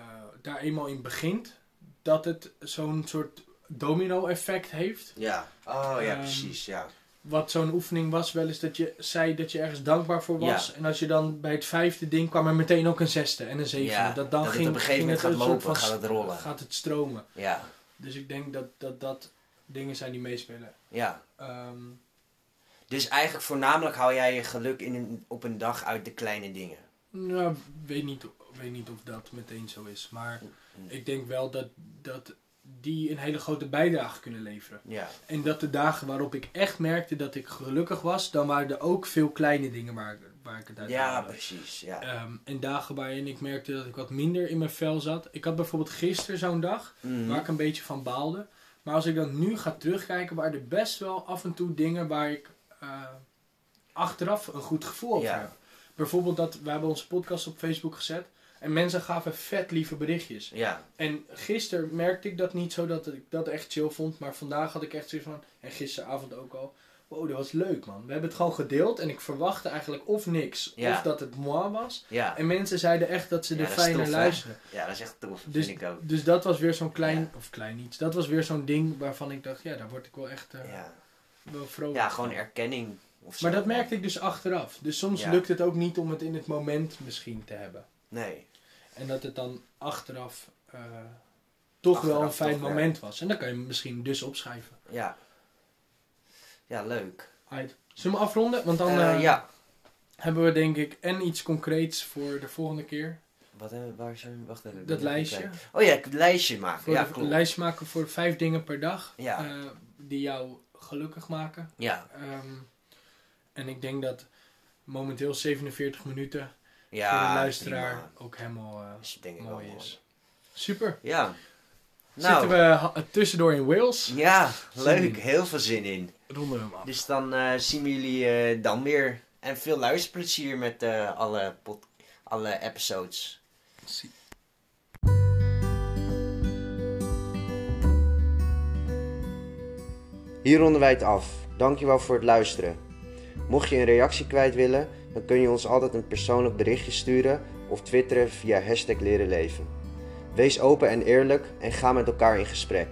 daar eenmaal in begint, dat het zo'n soort domino-effect heeft. ja. Oh ja, Ehm, precies, ja. Wat zo'n oefening was, wel eens dat je zei dat je ergens dankbaar voor was. Ja. En als je dan bij het vijfde ding kwam er meteen ook een zesde en een zevende. Ja, dat dan dat het ging, op een gegeven ging moment gaat lopen, van gaat het rollen. Gaat het stromen. Ja, Dus ik denk dat dat, dat dingen zijn die meespelen. ja. Dus eigenlijk voornamelijk hou jij je geluk in een, op een dag uit de kleine dingen. Nou, weet niet, weet niet of dat meteen zo is. Maar ik denk wel dat, dat die een hele grote bijdrage kunnen leveren. Ja, En dat de dagen waarop ik echt merkte dat ik gelukkig was, dan waren er ook veel kleine dingen waar, waar ik het uit ja haalde. precies. Ja. Ehm, en dagen waarin ik merkte dat ik wat minder in mijn vel zat. Ik had bijvoorbeeld gisteren zo'n dag Mhm. waar ik een beetje van baalde. Maar als ik dan nu ga terugkijken, waren er best wel af en toe dingen waar ik eh, achteraf een goed gevoel over Ja. heb. Bijvoorbeeld dat we hebben onze podcast op Facebook gezet. En mensen gaven vet lieve berichtjes. Ja, En gisteren merkte ik dat niet zo dat ik dat echt chill vond. Maar vandaag had ik echt zoiets van. En gisteravond ook al. Wow, dat was leuk man. We hebben het gewoon gedeeld. En ik verwachtte eigenlijk of niks. Ja. Of dat het moi was. ja. En mensen zeiden echt dat ze er fijn naar luisteren. Ja, dat is echt tof. Dus, vind ik ook. dus dat was weer zo'n klein. Of klein iets. Dat was weer zo'n ding waarvan ik dacht. Ja, daar word ik wel echt eh, Ja. Vrolijk ja, gewoon erkenning. Of zo. Maar dat merkte ik dus achteraf. Dus soms Ja. lukt het ook niet om het in het moment misschien te hebben. Nee. En dat het dan achteraf eh, toch wel een fijn moment was. En dan kan je hem misschien dus opschrijven. Ja. Ja, leuk. Uit. Zullen we afronden? Want dan Eh, eh, ja. hebben we denk ik en iets concreets voor de volgende keer. Wat hebben we, waar zijn we? Wacht even. Dat lijstje. kijken. Oh ja, het lijstje maken. Voor ja, de, klopt. een lijstje maken voor vijf dingen per dag. Ja. die jou gelukkig maken. Ja. Ehm, en ik denk dat momenteel 47 minuten Ja, voor de luisteraar prima. ook helemaal eh, is denk mooi is. Super. Ja. Zitten we ha- tussendoor in Wales? Ja, leuk. Heel veel zin in. Ronden we hem af. Dus dan eh, zien we jullie eh, dan weer. En veel luisterplezier met eh, alle, alle episodes. Zie- Hier ronden wij het af. Dankjewel voor het luisteren. Mocht je een reactie kwijt willen, dan kun je ons altijd een persoonlijk berichtje sturen of twitteren via hashtag leren leven. Wees open en eerlijk en ga met elkaar in gesprek.